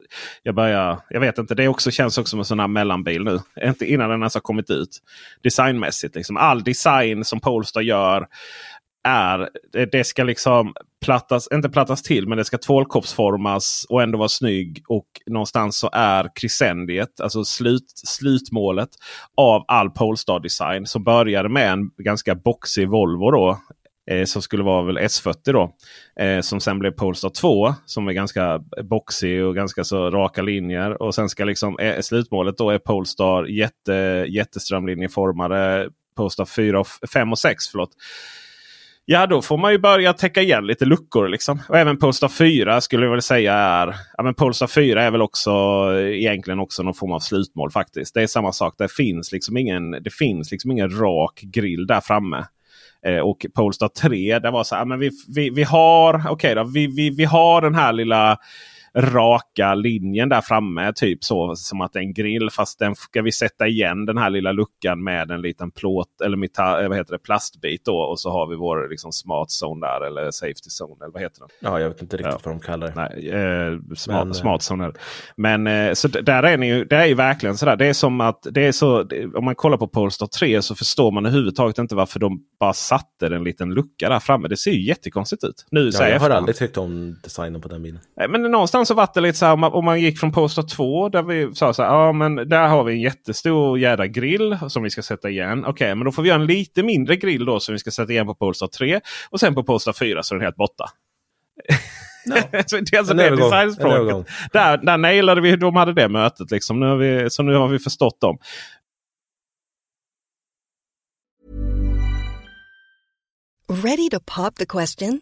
jag börjar, jag vet inte, det också, känns också som en sån här mellanbil nu. [LAUGHS] Inte innan den ens har kommit ut. Designmässigt liksom. All design som Polestar gör är, det ska liksom plattas, inte plattas till, men det ska tvålkoppsformas och ändå vara snygg. Och någonstans så är crescendiet, alltså slut, slutmålet av all Polestar design som började med en ganska boxig Volvo då. Eh, som skulle vara väl S40 då. Eh, som sen blev Polestar 2 som är ganska boxig och ganska så raka linjer. Och sen ska liksom eh, slutmålet då är Polestar jätte, jätteströmlinjeformade Polestar 4 och 5 och 6. Förlåt. Ja, då får man ju börja täcka igen lite luckor. Liksom. Och även Polestar 4 skulle jag väl säga är... Ja, men Polestar 4 är väl också eh, egentligen också någon form av slutmål faktiskt. Det är samma sak. Det finns liksom ingen, det finns liksom ingen rak grill där framme. Eh, och Polestar 3, det var så här, men vi, vi, vi har, okay då, vi, vi, vi har den här lilla raka linjen där framme. Typ så som att det är en grill. Fast den ska vi sätta igen den här lilla luckan med en liten plåt eller metall, eh, vad heter det, plastbit. Då, och så har vi vår liksom, smart zone där. Eller safety zone. Eller vad heter den? Ja, jag vet inte riktigt ja. vad de kallar det. Nej, eh, smart, Men, eh, smart zone. Men eh, så där är ni ju, det är ju verkligen sådär. Det är som att det är så. Om man kollar på Polestar 3 så förstår man överhuvudtaget inte varför de bara satte en liten lucka där framme. Det ser ju jättekonstigt ut. Nu, ja, jag har aldrig tyckt om designen på den bilen. Men någonstans så var det lite så här om man, om man gick från Polestar 2 där vi sa så här. Ja men där har vi en jättestor jädra grill som vi ska sätta igen. Okej okay, men då får vi göra en lite mindre grill då som vi ska sätta igen på Polestar 3. Och sen på Polestar 4 så är den helt borta. No. [LAUGHS] så det är alltså det designspråket. Där, där nailade vi hur de hade det mötet. Liksom. Nu har vi, så nu har vi förstått dem. Ready to pop the question?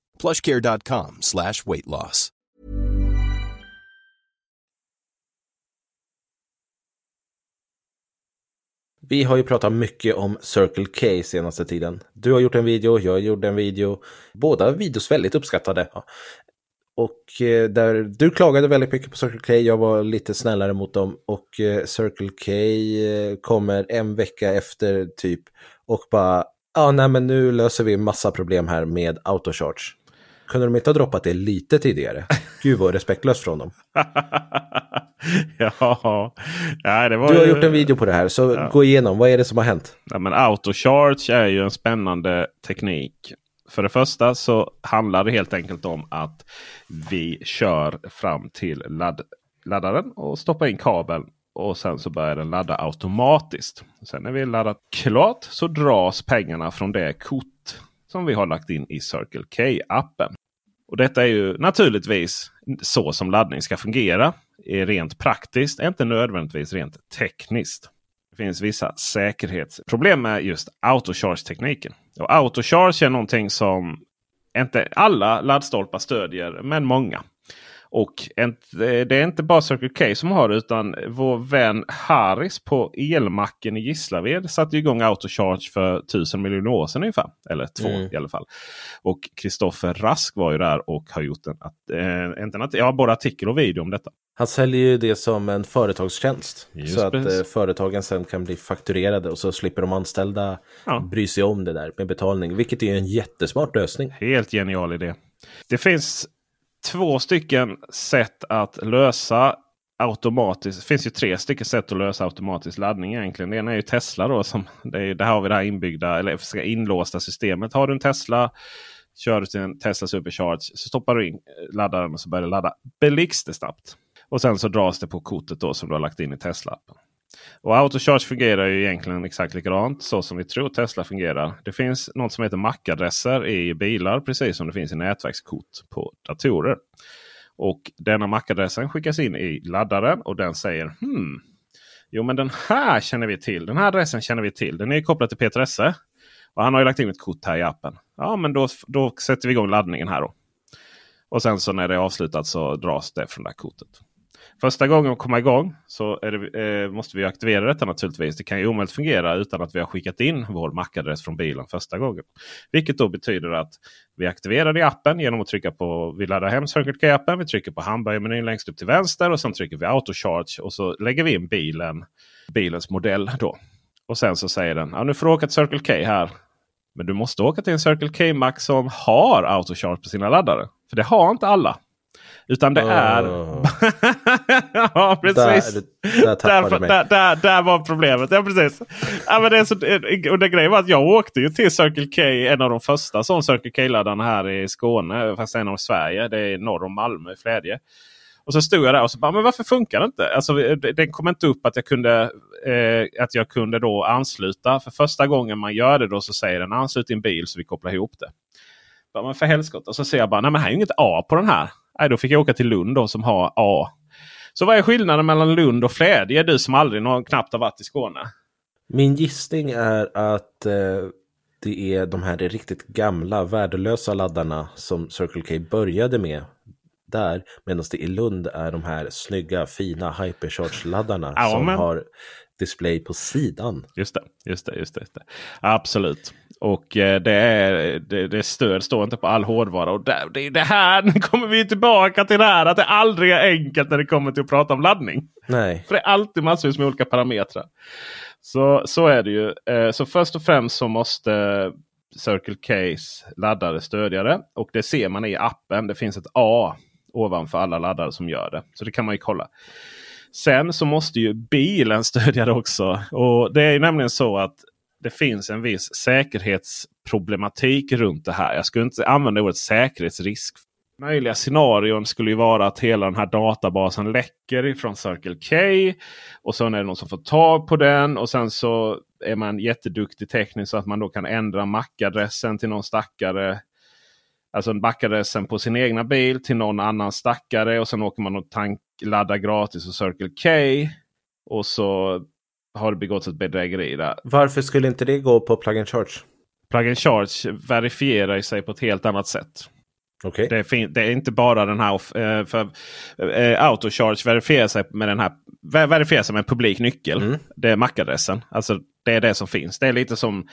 plushcare.com slash weight loss. Vi har ju pratat mycket om Circle K senaste tiden. Du har gjort en video, jag gjorde en video. Båda videos väldigt uppskattade. Och eh, där du klagade väldigt mycket på Circle K, jag var lite snällare mot dem. Och eh, Circle K eh, kommer en vecka efter typ och bara, ja ah, nej men nu löser vi massa problem här med autocharge. Kunde de inte ha droppat det lite tidigare? Gud vad respektlöst från dem. [LAUGHS] ja, ja det var Du har ju... gjort en video på det här, så Ja. gå igenom. Vad är det som har hänt? Ja, men autocharge är ju en spännande teknik. För det första så handlar det helt enkelt om att vi kör fram till ladd laddaren och stoppar in kabeln. Och sen så börjar den ladda automatiskt. Sen när vi laddat klart så dras pengarna från det kort som vi har lagt in i Circle K-appen. Och Detta är ju naturligtvis så som laddning ska fungera. Är rent praktiskt, inte nödvändigtvis rent tekniskt. Det finns vissa säkerhetsproblem med just autocharge-tekniken. Och autocharge är någonting som inte alla laddstolpar stödjer, men många. Och det är inte bara Circle K som har det utan vår vän Harris på elmacken i Gislaved satte igång autocharge för tusen miljoner år sedan ungefär. Eller två Mm. i alla fall. Och Kristoffer Rask var ju där och har gjort en, att, eh, inte en, att- ja, både artikel och video om detta. Han säljer ju det som en företagstjänst. Just så att precis. eh, företagen sen kan bli fakturerade och så slipper de anställda Ja. bry sig om det där med betalning. Vilket är en jättesmart lösning. Helt genial idé. Det finns två stycken sätt att lösa automatiskt. Det finns ju tre stycken sätt att lösa automatisk laddning egentligen. Det ena är ju Tesla då. Som det är, där har vi det här inbyggda eller inlåsta systemet. Har du en Tesla kör du till en Tesla Supercharge så stoppar du in laddaren och så börjar det ladda blixtsnabbt. Och sen så dras det på kortet då som du har lagt in i Tesla-appen. Och Autocharge fungerar ju egentligen exakt likadant så som vi tror Tesla fungerar. Det finns något som heter MAC-adresser i bilar precis som det finns i nätverkskort på datorer. Och denna MAC-adressen skickas in i laddaren och den säger hmm, Jo men den här känner vi till. Den här adressen känner vi till. Den är ju kopplad till Peter Esse. Och han har ju lagt in ett kort här i appen. Ja men då, då sätter vi igång laddningen här då. Och sen så när det är avslutat så dras det från det här kortet. Första gången att komma igång så är det, eh, måste vi aktivera detta naturligtvis. Det kan ju omöjligt fungera utan att vi har skickat in vår MAC-adress från bilen första gången. Vilket då betyder att vi aktiverar i appen genom att trycka på vi laddar hem Circuit K-appen. Vi trycker på hamburgermenyn längst upp till vänster och sen trycker vi Auto Charge. och så lägger vi in bilen, bilens modell. då. Och sen så säger den ja, nu får du åka till Circle K här. Men du måste åka till en Circle K Max som har autocharge på sina laddare. För det har inte alla. Utan det är... Åh. [LAUGHS] ja, precis. Där, där tappade Där, där, där, var problemet. Ja, precis. Ja, men det är så, och det grejen var att jag åkte ju till Circle K, en av de första sån Circle K-laddarna här i Skåne. Fast en av Sverige. Det är norr om Malmö, Flädje. Och så stod jag där och så bara, men varför funkar det inte? Alltså, det- den kom inte upp att jag kunde, eh, att jag kunde då ansluta. För första gången man gör det då så säger den anslut din bil så vi kopplar ihop det. Bara, men för helskotta. Och så ser jag bara, nej men här är ju inget A på den här. Nej, då fick jag åka till Lund då, som har A. Så vad är skillnaden mellan Lund och Flädje? Du som aldrig någon, knappt har varit i Skåne. Min gissning är att eh, det är de här riktigt gamla värdelösa laddarna som Circle K började med där. Medan det i Lund är de här snygga fina Hypercharge-laddarna Ja, som men- har display på sidan. Just det, just det, just det. Just det. Absolut. Och eh, det, är, det, det stöd står inte på all hårdvara. Och det är det här, [LAUGHS] nu kommer vi tillbaka till det här att det aldrig är enkelt när det kommer till att prata om laddning. Nej. För det är alltid massvis med olika parametrar. Så, så är det ju. Eh, Så först och främst så måste Circle Case laddare stödja det. Och det ser man i appen. Det finns ett A ovanför alla laddare som gör det. Så det kan man ju kolla. Sen så måste ju bilen [LAUGHS] stödja det också. Och det är ju nämligen så att det finns en viss säkerhetsproblematik runt det här. Jag skulle inte använda ordet säkerhetsrisk. Möjliga scenarion skulle ju vara att hela den här databasen läcker ifrån Circle K. Och sen är det någon som får tag på den. Och sen så är man jätteduktig tekniskt så att man då kan ändra mackadressen till någon stackare. Alltså mackadressen på sin egna bil till någon annan stackare. Och sen åker man och tankladdar gratis hos Circle K. Och så har det begåtts ett bedrägeri där. Varför skulle inte det gå på plug and charge? Plug and charge verifierar sig på ett helt annat sätt. Okay. Det, är det, är inte bara den här... eh, För, eh, Autocharge verifierar sig med den här verifierar sig med en publik nyckel. Mm. Det är MAC-adressen. Alltså det är det som finns. Det är lite som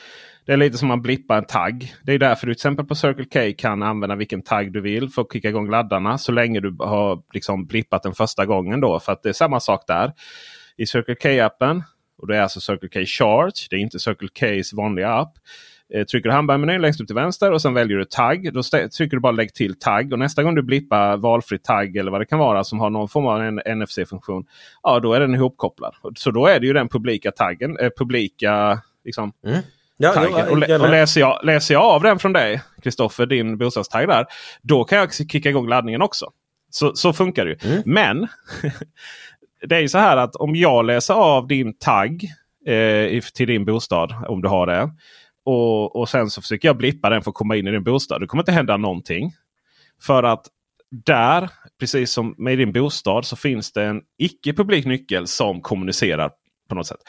det är lite som man blippar en tagg. Det är därför du till exempel på Circle K kan använda vilken tagg du vill för att kicka igång laddarna. Så länge du har liksom blippat den första gången. då. För att det är samma sak där. I Circle K-appen. Och det är alltså Circle K Charge. Det är inte Circle Ks vanliga app. Eh, trycker du handbärmenyn längst upp till vänster och sen väljer du tagg. Då trycker du bara lägg till tagg. Och nästa gång du blippar valfri tagg eller vad det kan vara som har någon form av en NFC-funktion. Ja, då är den ihopkopplad. Så då är det ju den publika taggen. Eh, publika liksom, mm. Ja, taggen. och, och läser, jag, läser jag av den från dig, Kristoffer, din bostadstagg där. Då kan jag kicka igång laddningen också. Så, så funkar det ju. Mm. Men [LAUGHS] det är ju så här att om jag läser av din tagg eh, till din bostad, om du har det. Och, och sen så försöker jag blippa den för att komma in i din bostad. Det kommer inte hända någonting. För att där, precis som med din bostad, så finns det en icke-publik nyckel som kommunicerar på något sätt.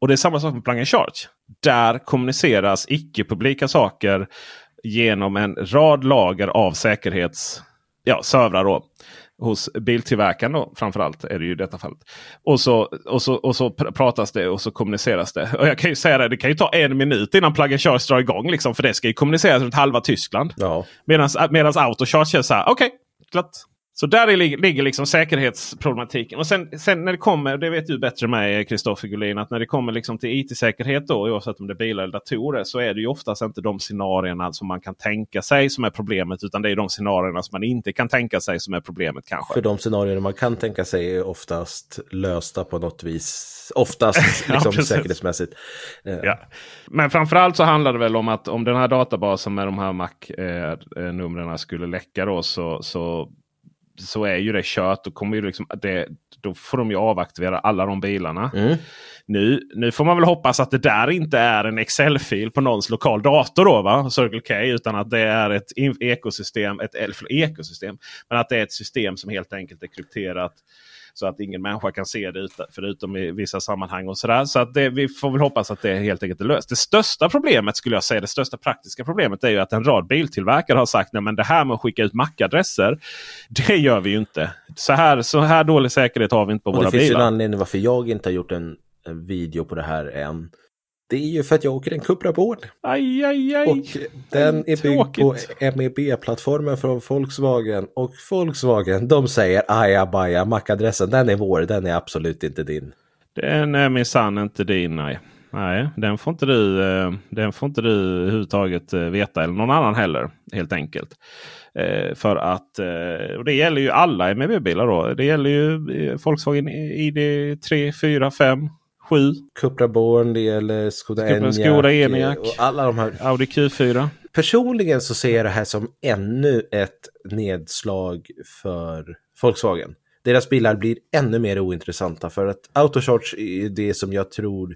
Och det är samma sak med Plug Charge. Där kommuniceras icke-publika saker genom en rad lager av säkerhets ja, servrar. Då hos biltillverkaren då, framförallt är det ju i detta fallet. Och så, och, så, och så pratas det och så kommuniceras det. Och jag kan ju säga det, det kan ju ta en minut innan Plug and Charge drar igång. Liksom, för det ska ju kommuniceras runt halva Tyskland. Ja. Medan Autocharge är så här, okej, okay, glatt. Så där ligger liksom säkerhetsproblematiken. Och sen, sen, när det kommer, det vet du bättre än mig Kristoffer Gullin, att när det kommer liksom till IT-säkerhet då, oavsett om det är bilar eller datorer, så är det ju oftast inte de scenarierna som man kan tänka sig som är problemet. Utan det är de scenarierna som man inte kan tänka sig som är problemet kanske. För de scenarierna man kan tänka sig är oftast lösta på något vis. Oftast [LAUGHS] liksom ja, säkerhetsmässigt. Ja. Men framförallt så handlar det väl om att om den här databasen med de här Mac-numren eh, skulle läcka då så, så så är ju det kört. Då, kommer ju liksom, det, då får de ju avaktivera alla de bilarna. Mm. Nu, nu får man väl hoppas att det där inte är en Excel-fil på någons lokal dator. Då, va? Circle K, utan att det är ett ekosystem. Ett, ekosystem men att det är ett system som helt enkelt är krypterat. Så att ingen människa kan se det förutom i vissa sammanhang. och sådär. Så att det, vi får väl hoppas att det helt enkelt är löst. Det största problemet skulle jag säga, det största praktiska problemet är ju att en rad biltillverkare har sagt att det här med att skicka ut MAC-adresser. Det gör vi ju inte. Så här, så här dålig säkerhet har vi inte på och våra bilar. Det finns ju en anledning varför jag inte har gjort en, en video på det här än. Det är ju för att jag åker en Cupra Born. Aj, aj, aj. Och den är byggd på MEB-plattformen från Volkswagen. Och Volkswagen, de säger ajabaja, MAC-adressen, den är vår, den är absolut inte din. Den är minsann inte din, nej. Nej, den får inte du, eh, den får inte du överhuvudtaget eh, veta. Eller någon annan heller, helt enkelt. Eh, för att, och det gäller ju alla MEB-bilar då. Det gäller ju Volkswagen ID 3, 4, 5, 7. Cupra Born, det gäller Skoda Enyaq. Skoda Enyaq. Och alla de här. Audi Q4. Personligen så ser jag det här som ännu ett nedslag för Volkswagen. Deras bilar blir ännu mer ointressanta för att Autocharge är det som jag tror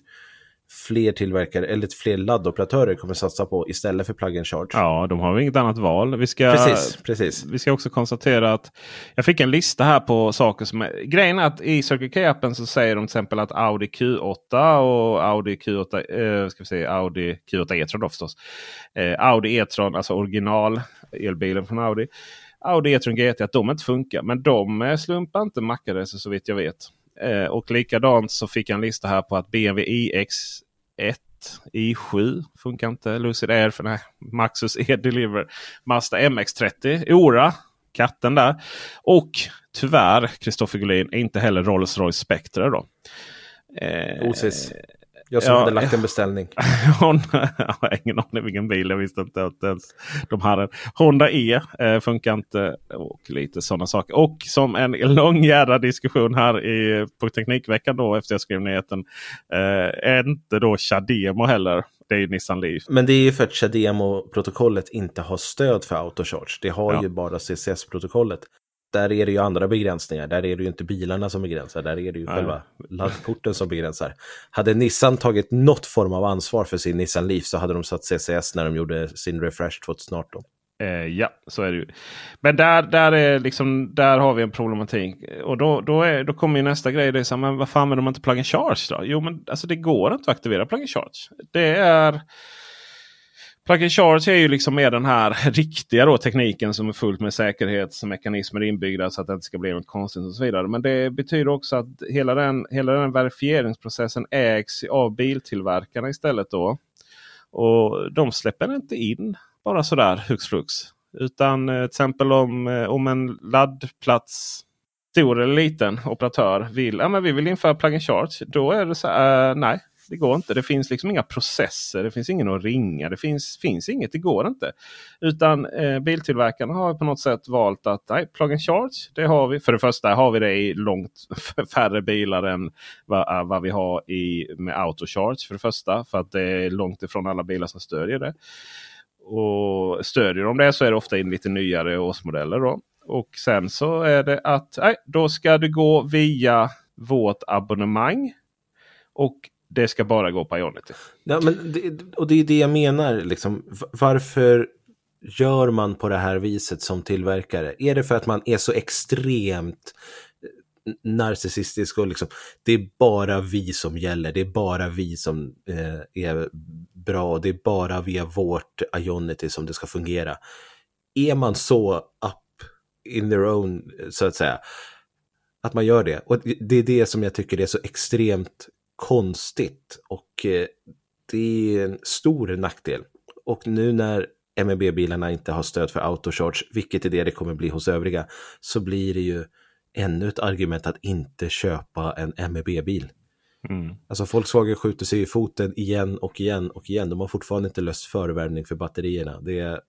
fler tillverkare eller fler laddoperatörer kommer satsa på istället för plug and charge. Ja, de har inget annat val. Vi ska, precis, precis. Vi ska också konstatera att jag fick en lista här på saker som är... Grejen är att i Circle K-appen så säger de till exempel att Audi Q8 och Audi Q8, eh, ska vi säga, Audi Q8 E-tron då förstås. Eh, Audi E-tron, alltså original elbilen från Audi. Audi E-tron GT att de inte funkar. Men de slumpar inte MAC-adresser så vitt jag vet. Eh, och likadant så fick jag en lista här på att BMW iX1 i7 funkar inte. Lucid Air för nej, Maxus [LAUGHS] E-Deliver. Mazda MX30. Ora, katten där. Och tyvärr, Kristoffer Gullin, inte heller Rolls-Royce Spectre. Då. Eh, Osis. Jag som ja, hade lagt en beställning. [LAUGHS] Hon, jag har ingen aning vilken bil. Jag visste inte att ens de hade. Honda E eh, funkar inte. Och lite sådana saker. Och som en lång jävla diskussion här i, på Teknikveckan då efter jag skrev nyheten. Eh, inte då Chademo heller. Det är ju Nissan Leaf. Men det är ju för att Chademo-protokollet inte har stöd för autocharge. Det har ja. ju bara CCS-protokollet där är det ju andra begränsningar. Där är det ju inte bilarna som begränsar. Där är det ju Nej. själva laddporten som begränsar. Hade Nissan tagit något form av ansvar för sin Nissan Leaf så hade de satt CCS när de gjorde sin refresh 2018. Eh, ja, så är det ju. Men där, där, är liksom, där har vi en problematik. Och då, då, är, då kommer ju nästa grej. Det är så här, men varför använder man inte plug and charge då? Jo, men alltså, det går inte att aktivera plug and charge. Det är... Plug and charge är ju liksom mer den här [LAUGHS] riktiga då, tekniken som är fullt med säkerhetsmekanismer inbyggda så att det inte ska bli något konstigt och så vidare. Men det betyder också att hela den, hela den verifieringsprocessen ägs av biltillverkarna istället. då. Och de släpper inte in bara sådär hux flux. Utan eh, till exempel om, eh, om en laddplats, stor eller liten operatör vill ja, men vi vill införa plug and charge. Då är det så här, äh, nej det går inte. Det finns liksom inga processer. Det finns ingen att ringa. Det finns, finns inget. Det går inte. Utan eh, biltillverkarna har på något sätt valt att nej, plug and charge. Det har vi. För det första har vi det i långt [LAUGHS] färre bilar än vad, eh, vad vi har i, med autocharge. För det första. För att det är långt ifrån alla bilar som stödjer det. Och stödjer de det så är det ofta in lite nyare årsmodeller. Då. Och sen så är det att nej, då ska du gå via vårt abonnemang. Och det ska bara gå på Ionity. Ja, men det, och det är det jag menar. Liksom. Varför gör man på det här viset som tillverkare? Är det för att man är så extremt eh, narcissistisk och liksom det är bara vi som gäller, det är bara vi som eh, är bra, det är bara via vårt Ionity som det ska fungera. Är man så up in their own, eh, så att säga, att man gör det. Och det är det som jag tycker är så extremt konstigt och eh, det är en stor nackdel. Och nu när MEB-bilarna inte har stöd för autocharge, vilket är det det kommer bli hos övriga, så blir det ju ännu ett argument att inte köpa en MEB-bil. Mm. Alltså Volkswagen skjuter sig i foten igen och igen och igen. De har fortfarande inte löst förvärmning för batterierna. Det är...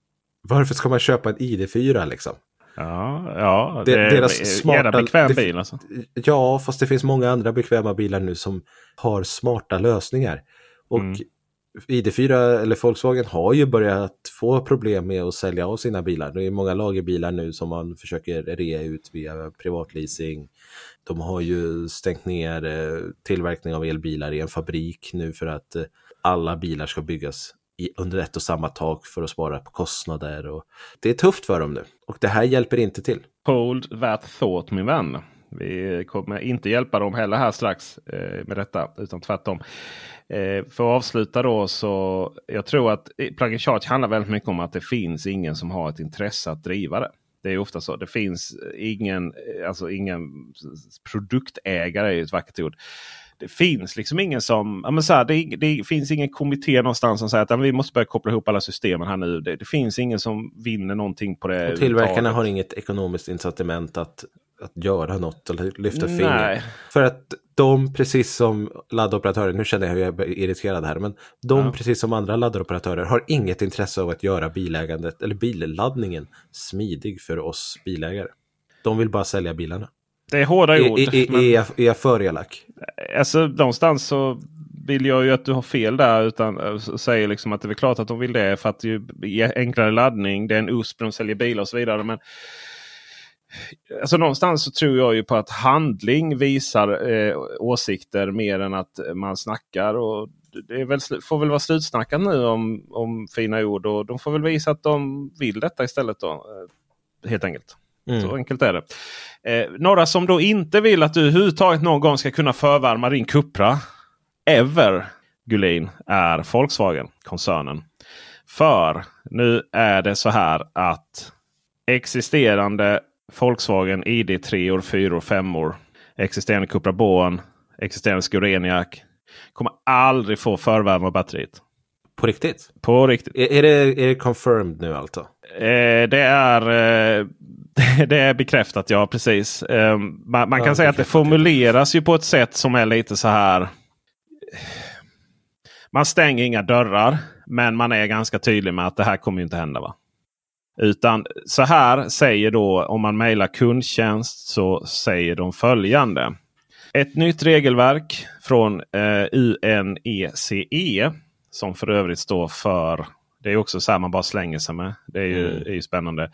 Varför ska man köpa en ID4 liksom? Ja, ja det, det är smarta, bekväm bil alltså. Ja, fast det finns många andra bekväma bilar nu som har smarta lösningar. Och mm. ID4 eller Volkswagen har ju börjat få problem med att sälja av sina bilar. Det är många lagerbilar nu som man försöker rea ut via privatleasing. De har ju stängt ner eh, tillverkning av elbilar i en fabrik nu för att eh, alla bilar ska byggas i, under ett och samma tak för att spara på kostnader. Och det är tufft för dem nu och det här hjälper inte till. Hold that thought min vän. Vi kommer inte hjälpa dem heller här strax eh, med detta utan tvärtom. Eh, för att avsluta då så jag tror att eh, plug and charge handlar väldigt mycket om att det finns ingen som har ett intresse att driva det. Det är ofta så. Det finns ingen, eh, alltså ingen produktägare är ett vackert ord det finns liksom ingen som... Ja, men så här, det, det, finns ingen kommitté någonstans som säger att ja, vi måste börja koppla ihop alla systemen här nu. Det, det finns ingen som vinner någonting på det. Och tillverkarna har inget ekonomiskt incitament att, att göra något eller lyfta finger. För att de, precis som laddoperatörer, nu känner jag hur jag är irriterad här, men de, ja. precis som andra laddoperatörer, har inget intresse av att göra bilägandet eller billaddningen smidig för oss bilägare. De vill bara sälja bilarna. Det är hårda ord. Är, är, men... är, jag, för elak? Alltså någonstans så vill jag ju att du har fel där. Utan äh, säger liksom att det är klart att de vill det. För att det är enklare laddning. Det är en USP, de säljer bilar och så vidare. Men Alltså någonstans så tror jag ju på att handling visar eh, åsikter mer än att man snackar. Och det väl, får väl vara slutsnackat nu om, om fina ord. Och de får väl visa att de vill detta istället. då. Eh, helt enkelt. Mm. Så enkelt är det. Eh, några som då inte vill att du överhuvudtaget någon gång ska kunna förvärma din Cupra. Ever Gullin är Volkswagen-koncernen. För nu är det så här att existerande Volkswagen ID 3 år, 4 år, 5 år. Existerande Cupra Born, existerande Scureniac. Kommer aldrig få förvärma batteriet. På riktigt? På riktigt. Är, är, det, är det confirmed nu alltså? Eh, det är eh, [LAUGHS] det är bekräftat, ja precis. Eh, man, man, kan ja, säga att det formuleras ju på ett sätt som är lite så här. Man stänger inga dörrar, men man är ganska tydlig med att det här kommer inte hända. va? Utan så här säger då om man mejlar kundtjänst så säger de följande. Ett nytt regelverk från eh, UNECE e, som för övrigt står för det är också så här man bara slänger sig med. Det är ju, mm. är ju spännande.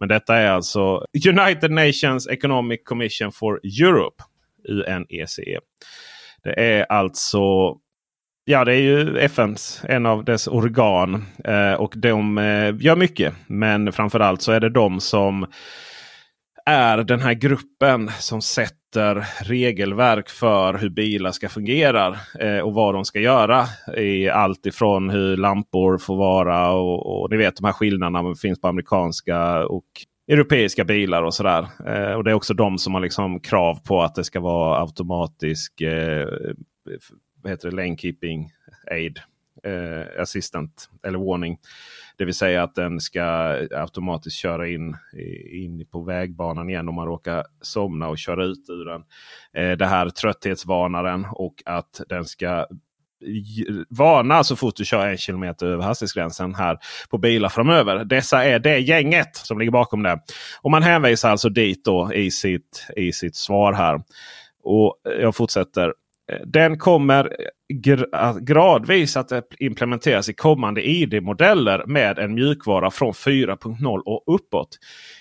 Men detta är alltså United Nations Economic Commission for Europe. UNECE. E. Det är alltså Ja, det är ju FNs, en av dess organ. Eh, och de eh, gör mycket. Men framförallt så är det de som är den här gruppen som sätter regelverk för hur bilar ska fungera eh, och vad de ska göra. I allt ifrån hur lampor får vara och, och ni vet de här skillnaderna finns på amerikanska och europeiska bilar och sådär. Eh, och det är också de som har liksom krav på att det ska vara automatisk eh, vad heter det, lane keeping aid eh, assistant eller warning. Det vill säga att den ska automatiskt köra in, in på vägbanan igen om man råkar somna och köra ut ur den. Eh, det här trötthetsvarnaren och att den ska varna så fort du kör en kilometer över hastighetsgränsen här på bilar framöver. Dessa är det gänget som ligger bakom det. Och man hänvisar alltså dit då i sitt, i sitt svar här. Och jag fortsätter. Eh, den kommer eh, eh, gradvis att implementeras i kommande ID-modeller med en mjukvara från 4.0 och uppåt.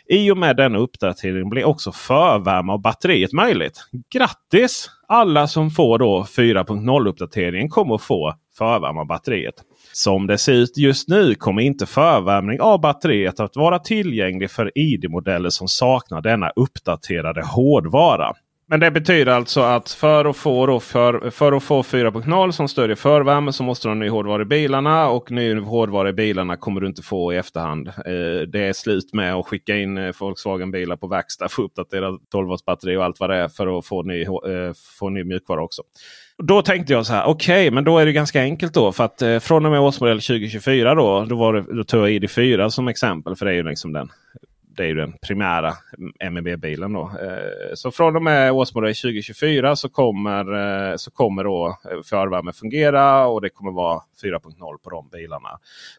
I och med denna uppdatering blir också förvärme av batteriet möjligt. Grattis! Alla som får då 4.0 uppdateringen kommer att få förvärme av batteriet. Som det ser ut just nu kommer inte förvärmning av batteriet att vara tillgänglig för ID-modeller som saknar denna uppdaterade hårdvara. Men det betyder alltså att för att få, då för, för att få 4.0 som stödjer förvärme så måste du ha ny hårdvara i bilarna. Och ny hårdvara i bilarna kommer du inte få i efterhand. Eh, det är slut med att skicka in eh, Volkswagen-bilar på verkstad Få uppdaterat uppdatera 12 batteri och allt vad det är för att få ny, eh, få ny mjukvara också. Då tänkte jag så här, okej, okay, men då är det ganska enkelt då. För att eh, från och med årsmodell 2024 då, då, var det, då tog jag ID4 som exempel. För det är ju liksom den det är ju den primära MEB-bilen. Då. Eh, så från och med årsmodell 2024 så kommer, eh, så kommer då eh, förvärme fungera och det kommer vara 4.0 på de bilarna.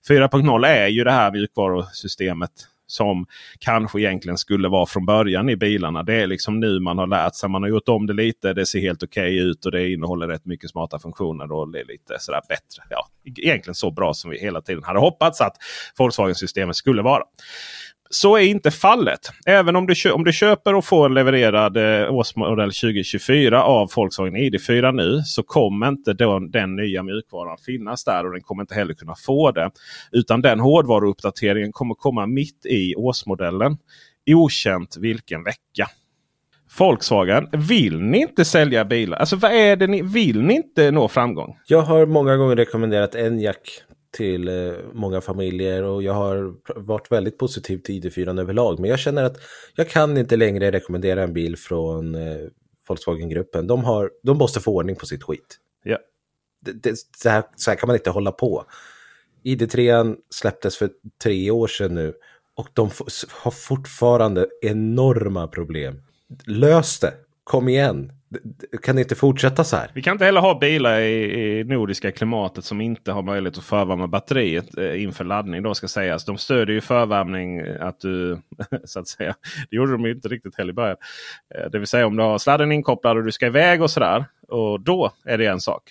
4.0 är ju det här mjukvarusystemet som kanske egentligen skulle vara från början i bilarna. Det är liksom nu man har lärt sig. Man har gjort om det lite. Det ser helt okej okay ut och det innehåller rätt mycket smarta funktioner. Och det är lite sådär bättre. Ja, egentligen så bra som vi hela tiden hade hoppats att Volkswagen-systemet skulle vara. Så är inte fallet. Även om du, om du köper och får en levererad eh, årsmodell 2024 av Volkswagen ID4 nu så kommer inte den, den nya mjukvaran finnas där och den kommer inte heller kunna få det. Utan den hårdvaruuppdateringen kommer komma mitt i årsmodellen. Okänt vilken vecka. Volkswagen, vill ni inte sälja bilar? Alltså vad är det ni vill ni inte nå framgång? Jag har många gånger rekommenderat Enyaq till eh, många familjer och jag har varit väldigt positiv till ID4 överlag. Men jag känner att jag kan inte längre rekommendera en bil från eh, Volkswagen-gruppen. De, har, de måste få ordning på sitt skit. Ja. Det, det, så, här, så här kan man inte hålla på. ID3 släpptes för tre år sedan nu och de har fortfarande enorma problem. Lös det, kom igen kan det inte fortsätta så här. Vi kan inte heller ha bilar i, i nordiska klimatet som inte har möjlighet att förvärma batteriet eh, inför laddning. Då ska sägas. De stödjer ju förvärmning eh, att du [LAUGHS] så att säga. Det gjorde de inte riktigt heller i början. Eh, det vill säga om du har sladden inkopplad och du ska iväg och sådär. Och då är det en sak.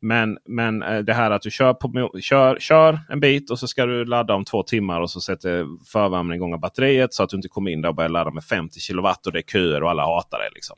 Men, men eh, det här att du kör, på, kör, kör en bit och så ska du ladda om två timmar och så sätter förvärmningen igång av batteriet så att du inte kommer in där och börjar ladda med 50 kilowatt och det är köer och alla hatar det. Liksom.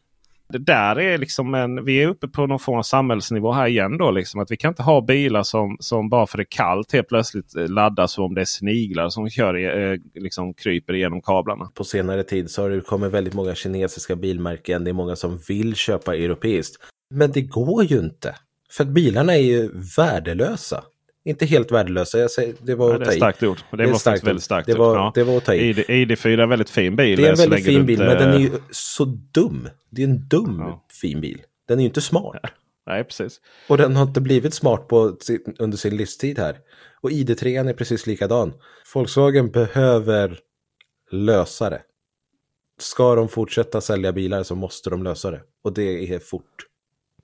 Det där är liksom en, vi är uppe på någon form av samhällsnivå här igen. Då, liksom, att vi kan inte ha bilar som, som bara för det är kallt helt plötsligt eh, laddas som om det är sniglar som kör, eh, liksom, kryper igenom kablarna. På senare tid så har det kommit väldigt många kinesiska bilmärken. Det är många som vill köpa europeiskt. Men det går ju inte. För att bilarna är ju värdelösa. Inte helt värdelösa, jag säger, det var ja, Det är starkt ord. Det, det var starkt väldigt starkt det var, ja. det var att ta i. ID, 4 är en väldigt fin bil. Det är en väldigt fin bil, men den är ju så dum. Det är en dum ja. fin bil. Den är ju inte smart. [LAUGHS] Nej, precis. Och den har inte blivit smart på, under sin livstid här. Och ID3 är precis likadan. Volkswagen behöver lösa det. Ska de fortsätta sälja bilar så måste de lösa det. Och det är fort.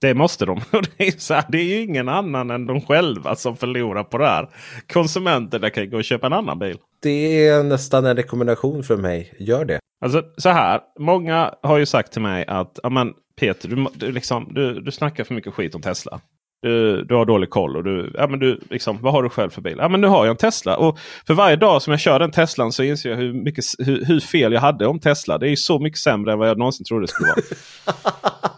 Det måste de. [LAUGHS] Det är, så här, det är ju ingen annan än de själva som förlorar på det här. Konsumenterna kan gå och köpa en annan bil. Det är nästan en rekommendation för mig. Gör det. Alltså så här. Många har ju sagt till mig att men, Peter, du, du, liksom, du, du snackar för mycket skit om Tesla. Du, du har dålig koll. Och du, ja, men du, liksom, vad har du själv för bil? Ja, men nu har jag en Tesla. Och för varje dag som jag kör den Teslan så inser jag hur, mycket, hur, hur fel jag hade om Tesla. Det är så mycket sämre än vad jag någonsin trodde det skulle vara. [LAUGHS]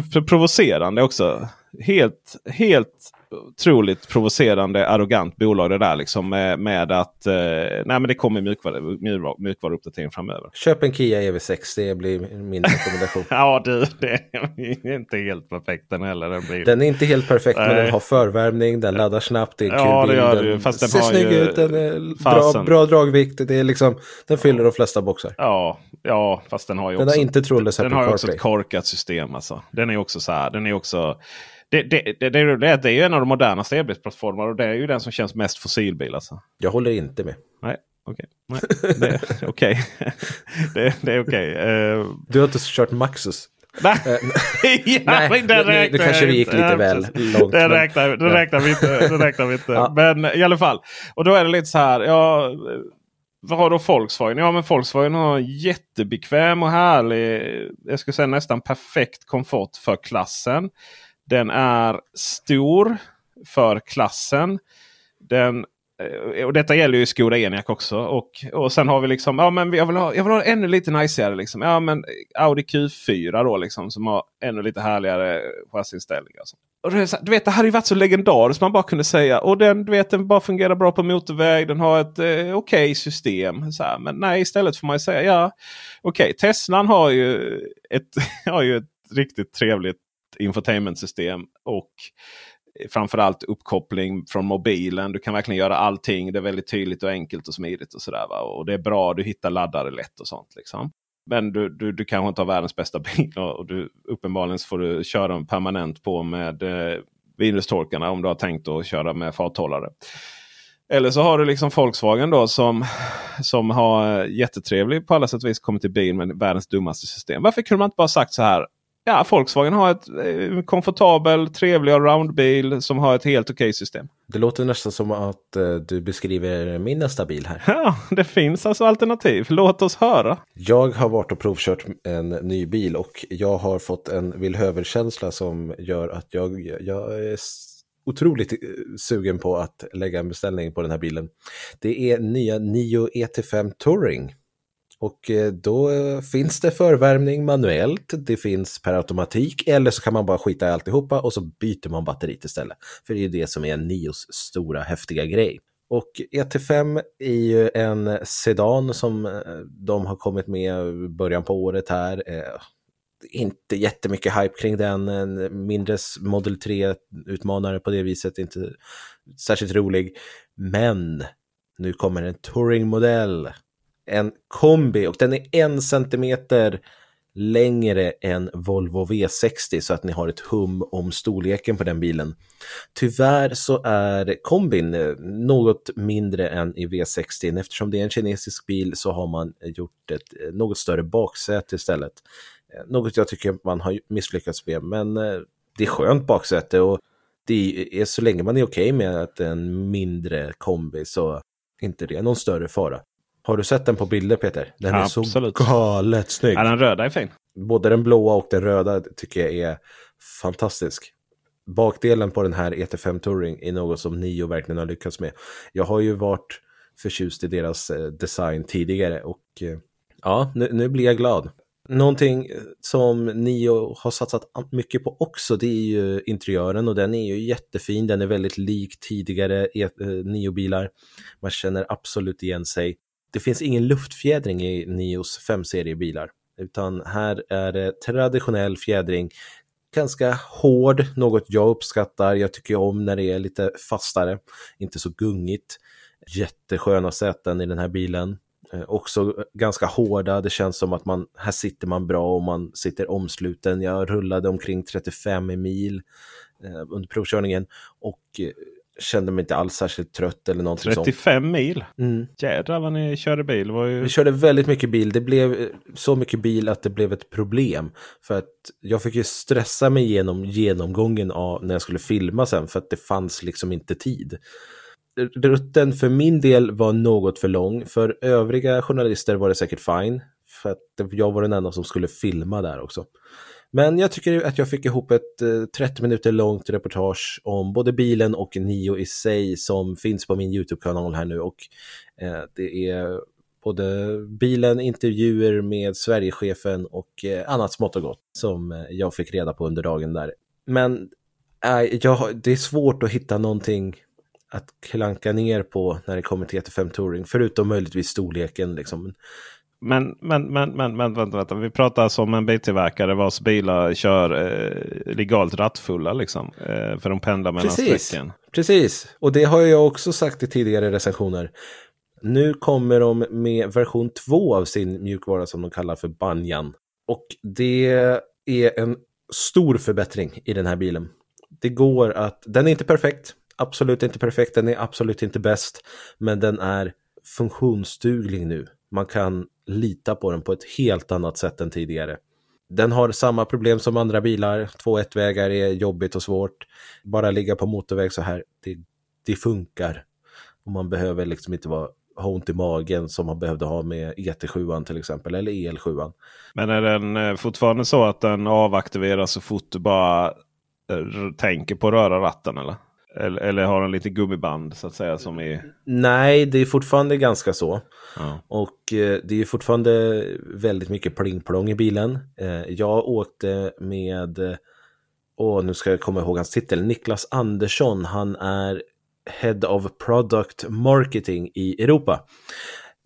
[LAUGHS] provocerande också. helt, helt otroligt provocerande, arrogant bolag det där. Liksom, med, med att eh, nej, men det kommer mjukvaruuppdatering mjukvaru framöver. Köp en Kia EV6, det blir min rekommendation. [LAUGHS] ja, du, det är inte helt perfekt den heller. Den, blir... den är inte helt perfekt, men den har förvärmning, den laddar snabbt, det är ja, kul det bil, den, fast den ser snygg ut, den är bra, bra dragvikt, det är liksom, den fyller de flesta boxar. Ja, ja fast den har ju den också, har inte trådlös den har också ett korkat system. Alltså. Den är också så här, den är också det, det, det, det, det, är ju en av de modernaste elbilsplattformarna och det är ju den som känns mest fossilbil. Alltså. Jag håller inte med. Nej, okej. Okay. Det, [LAUGHS] okay. [LAUGHS] det, det är okej. Okay. Uh... Du har inte kört Maxus? Nej, [LAUGHS] ja, Nej det nu, nu kanske vi gick lite väl långt. Det räknar, det ja. räknar vi inte. Det räknar vi inte. ja. Men i alla fall. Och då är det lite så här. Ja, vad har då Volkswagen? Ja men Volkswagen har jättebekväm och härlig. Jag skulle säga nästan perfekt komfort för klassen. Den är stor för klassen. Den, eh, och detta gäller ju Skoda Enyaq också. Och, och sen har vi liksom, ja men jag vill ha, jag vill ha ännu lite najsigare. Liksom. Ja men Audi Q4 då liksom som har ännu lite härligare chassinställningar. Och det, du vet det hade ju varit så legendariskt man bara kunde säga. Och den, du vet, den bara fungerar bra på motorväg. Den har ett eh, okej okay system. Så här. Men nej istället får man ju säga ja okej okay, Teslan har ju ett, [LAUGHS] har ju ett riktigt trevligt infotainmentsystem och framförallt uppkoppling från mobilen. Du kan verkligen göra allting. Det är väldigt tydligt och enkelt och smidigt. och sådär. Va? Och det är bra, du hittar laddare lätt och sånt. Liksom. Men du, du, du kanske inte har världens bästa bil [LAUGHS] och du, uppenbarligen får du köra dem permanent på med eh, vinustorkarna om du har tänkt att köra med farthållare. Eller så har du liksom Volkswagen då som, som har eh, jättetrevlig på alla sätt och vis kommit till bil med världens dummaste system. Varför kunde man inte bara sagt så här? Ja, Volkswagen har ett eh, komfortabel, trevlig allroundbil som har ett helt okej okay system. Det låter nästan som att eh, du beskriver min nästa bil här. Ja, det finns alltså alternativ. Låt oss höra. Jag har varit och provkört en ny bil och jag har fått en villhöverkänsla som gör att jag, jag är otroligt eh, sugen på att lägga en beställning på den här bilen. Det är nya Nio ET5 Touring. Och eh, då eh, finns det förvärmning manuellt, det finns per automatik eller så kan man bara skita i alltihopa och så byter man batteriet istället. För det är ju det som är Nios stora häftiga grej. Och ET5 är ju en sedan som eh, de har kommit med i början på året här. Inte jättemycket hype kring den, en mindre Model 3-utmanare på det viset, inte särskilt rolig. Men nu kommer en touringmodell en kombi och den är en centimeter längre än Volvo V60 så att ni har ett hum om storleken på den bilen. Tyvärr så är kombin eh, något mindre än i V60 eftersom det är en kinesisk bil så har man gjort ett eh, något större baksäte istället. Eh, något jag tycker man har misslyckats med men det är skönt baksäte och det är så länge man är okej okay med att en mindre kombi så inte det är någon större fara. Har du sett den på bilder Peter? Den är Absolut. så galet snygg. Ja, den röda är fin. Både den blåa och den röda tycker jag är fantastisk. Bakdelen på den här ET5 Touring är något som Nio verkligen har lyckats med. Jag har ju varit förtjust i deras eh, design tidigare och eh, ja, nu, nu blir jag glad. Någonting som Nio har satsat mycket på också det är ju interiören och den är ju jättefin. Den är väldigt lik tidigare e, eh, Nio-bilar. Man känner absolut igen sig det finns ingen luftfjädring i Nios 5-seriebilar, utan här är det traditionell fjädring, ganska hård, något jag uppskattar. Jag tycker om när det är lite fastare, inte så gungigt. Jättesköna säten i den här bilen. Eh, också ganska hårda, det känns som att man, här sitter man bra och man sitter omsluten. Jag rullade omkring 35 mil eh, under provkörningen och eh, kände mig inte alls särskilt trött eller någonting 35 sånt. mil? Mm. Jädrar vad ni körde bil. Ju... Vi körde väldigt mycket bil. Det blev så mycket bil att det blev ett problem. För att jag fick ju stressa mig igenom genomgången av när jag skulle filma sen för att det fanns liksom inte tid. Rutten för min del var något för lång. För övriga journalister var det säkert fine. För att jag var den enda som skulle filma där också. Men jag tycker att jag fick ihop ett eh, 30 minuter långt reportage om både bilen och Nio i sig som finns på min YouTube-kanal här nu och eh, det är både bilen, intervjuer med Sverigechefen och eh, annat smått och gott som eh, jag fick reda på under dagen där. Men eh, jag, det är svårt att hitta någonting att klanka ner på när det kommer till GT5 Touring. Förutom möjligtvis storleken. Liksom. Men, men, men, men, men vänta, vänta. vi pratar alltså om en biltillverkare vars bilar kör eh, legalt rattfulla. Liksom, eh, för de pendlar mellan Precis. sträcken. Precis, och det har jag också sagt i tidigare recensioner. Nu kommer de med version 2 av sin mjukvara som de kallar för Banyan. Och det är en stor förbättring i den här bilen. Det går att, den är inte perfekt, absolut inte perfekt, den är absolut inte bäst, men den är funktionsduglig nu. Man kan lita på den på ett helt annat sätt än tidigare. Den har samma problem som andra bilar. 2.1-vägar är jobbigt och svårt. Bara ligga på motorväg så här, det, det funkar. Och man behöver liksom inte vara ha ont i magen som man behövde ha med ET7 till exempel, eller EL7. Men är den eh, fortfarande så att den avaktiveras så fort du bara eh, tänker på att röra ratten? Eller? Eller, eller har den lite gummiband så att säga som i... Nej, det är fortfarande ganska så. Ja. Och eh, det är fortfarande väldigt mycket pling-plong i bilen. Eh, jag åkte med, eh, åh nu ska jag komma ihåg hans titel, Niklas Andersson. Han är Head of Product Marketing i Europa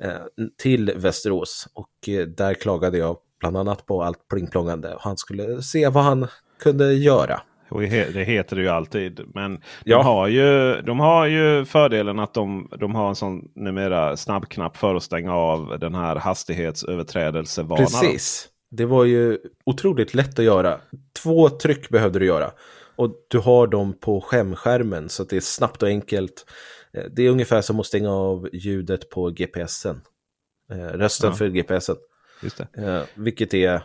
eh, till Västerås. Och eh, där klagade jag bland annat på allt pling-plongande. Han skulle se vad han kunde göra. Och det heter det ju alltid. Men Ja. de, har ju, de har ju fördelen att de, de har en sån numera snabbknapp för att stänga av den här hastighetsöverträdelsevanan. Precis. Det var ju otroligt lätt att göra. Två tryck behövde du göra. Och du har dem på skärmskärmen så det är snabbt och enkelt. Eh, Det är ungefär som att stänga av ljudet på GPSen. Eh, Rösten Ja. för GPSen. Just det. Eh, Vilket är,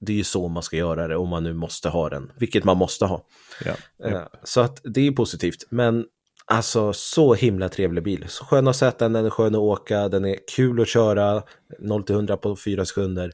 det är ju så man ska göra det om man nu måste ha den. Vilket man måste ha. Ja. Eh, Så att det är positivt. Men alltså så himla trevlig bil. Så skön att sätta den, den är skön att åka, den är kul att köra. 0-100 på 4 sekunder.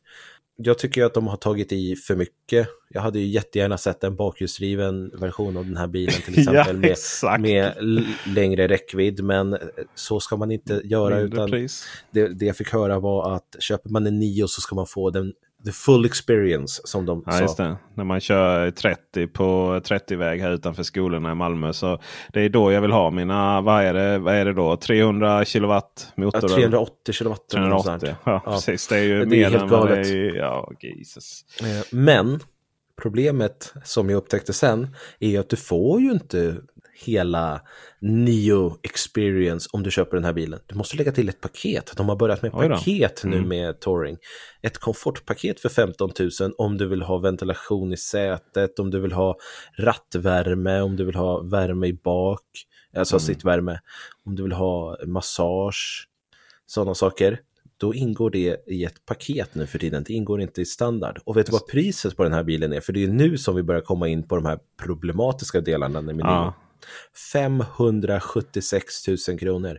Jag tycker att de har tagit i för mycket. Jag hade ju jättegärna sett en bakhjulsdriven version av den här bilen till [LAUGHS] exempel. Ja, med, med längre räckvidd. Men eh, så ska man inte göra. Mindre utan det, det jag fick höra var att köper man en Nio så ska man få den the full experience som de Ja, sa. När man kör 30 på 30-väg här utanför skolorna i Malmö. Så det är då jag vill ha mina, vad är det, vad är det då? 300 kilowatt Ja, motor? 380 kilowatt. eller något sånt. 380. Ja, Ja. precis. Det är ju Det är mer helt än vad det galet. är. Ja, Jesus. Eh, Men problemet som jag upptäckte sen är att du får ju inte hela Neo Experience om du köper den här bilen. Du måste lägga till ett paket. De har börjat med paket nu Mm. med Touring. Ett komfortpaket för 15 000 om du vill ha ventilation i sätet, om du vill ha rattvärme, om du vill ha värme i bak, alltså Mm. sittvärme, om du vill ha massage, sådana saker. Då ingår det i ett paket nu för tiden. Det ingår inte i standard. Och vet du vad priset på den här bilen är? För det är nu som vi börjar komma in på de här problematiska delarna med. Ja. 576 000 kronor.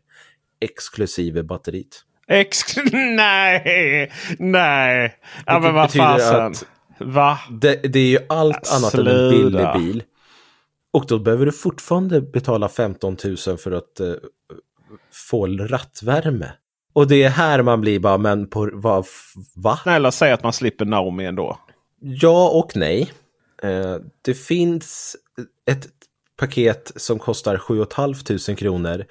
Exklusive batteriet. Ex [LAUGHS] nej, nej. Ja, men vad fasen. Va? Det, det är ju allt Ja, annat än en billig bil. Och då behöver du fortfarande betala 15 000 för att eh, få rattvärme. Och det är här man blir bara, men på vad, va? Snälla säg att man slipper Naomi ändå. Ja och nej. Eh, det finns ett paket som kostar 7 500 kronor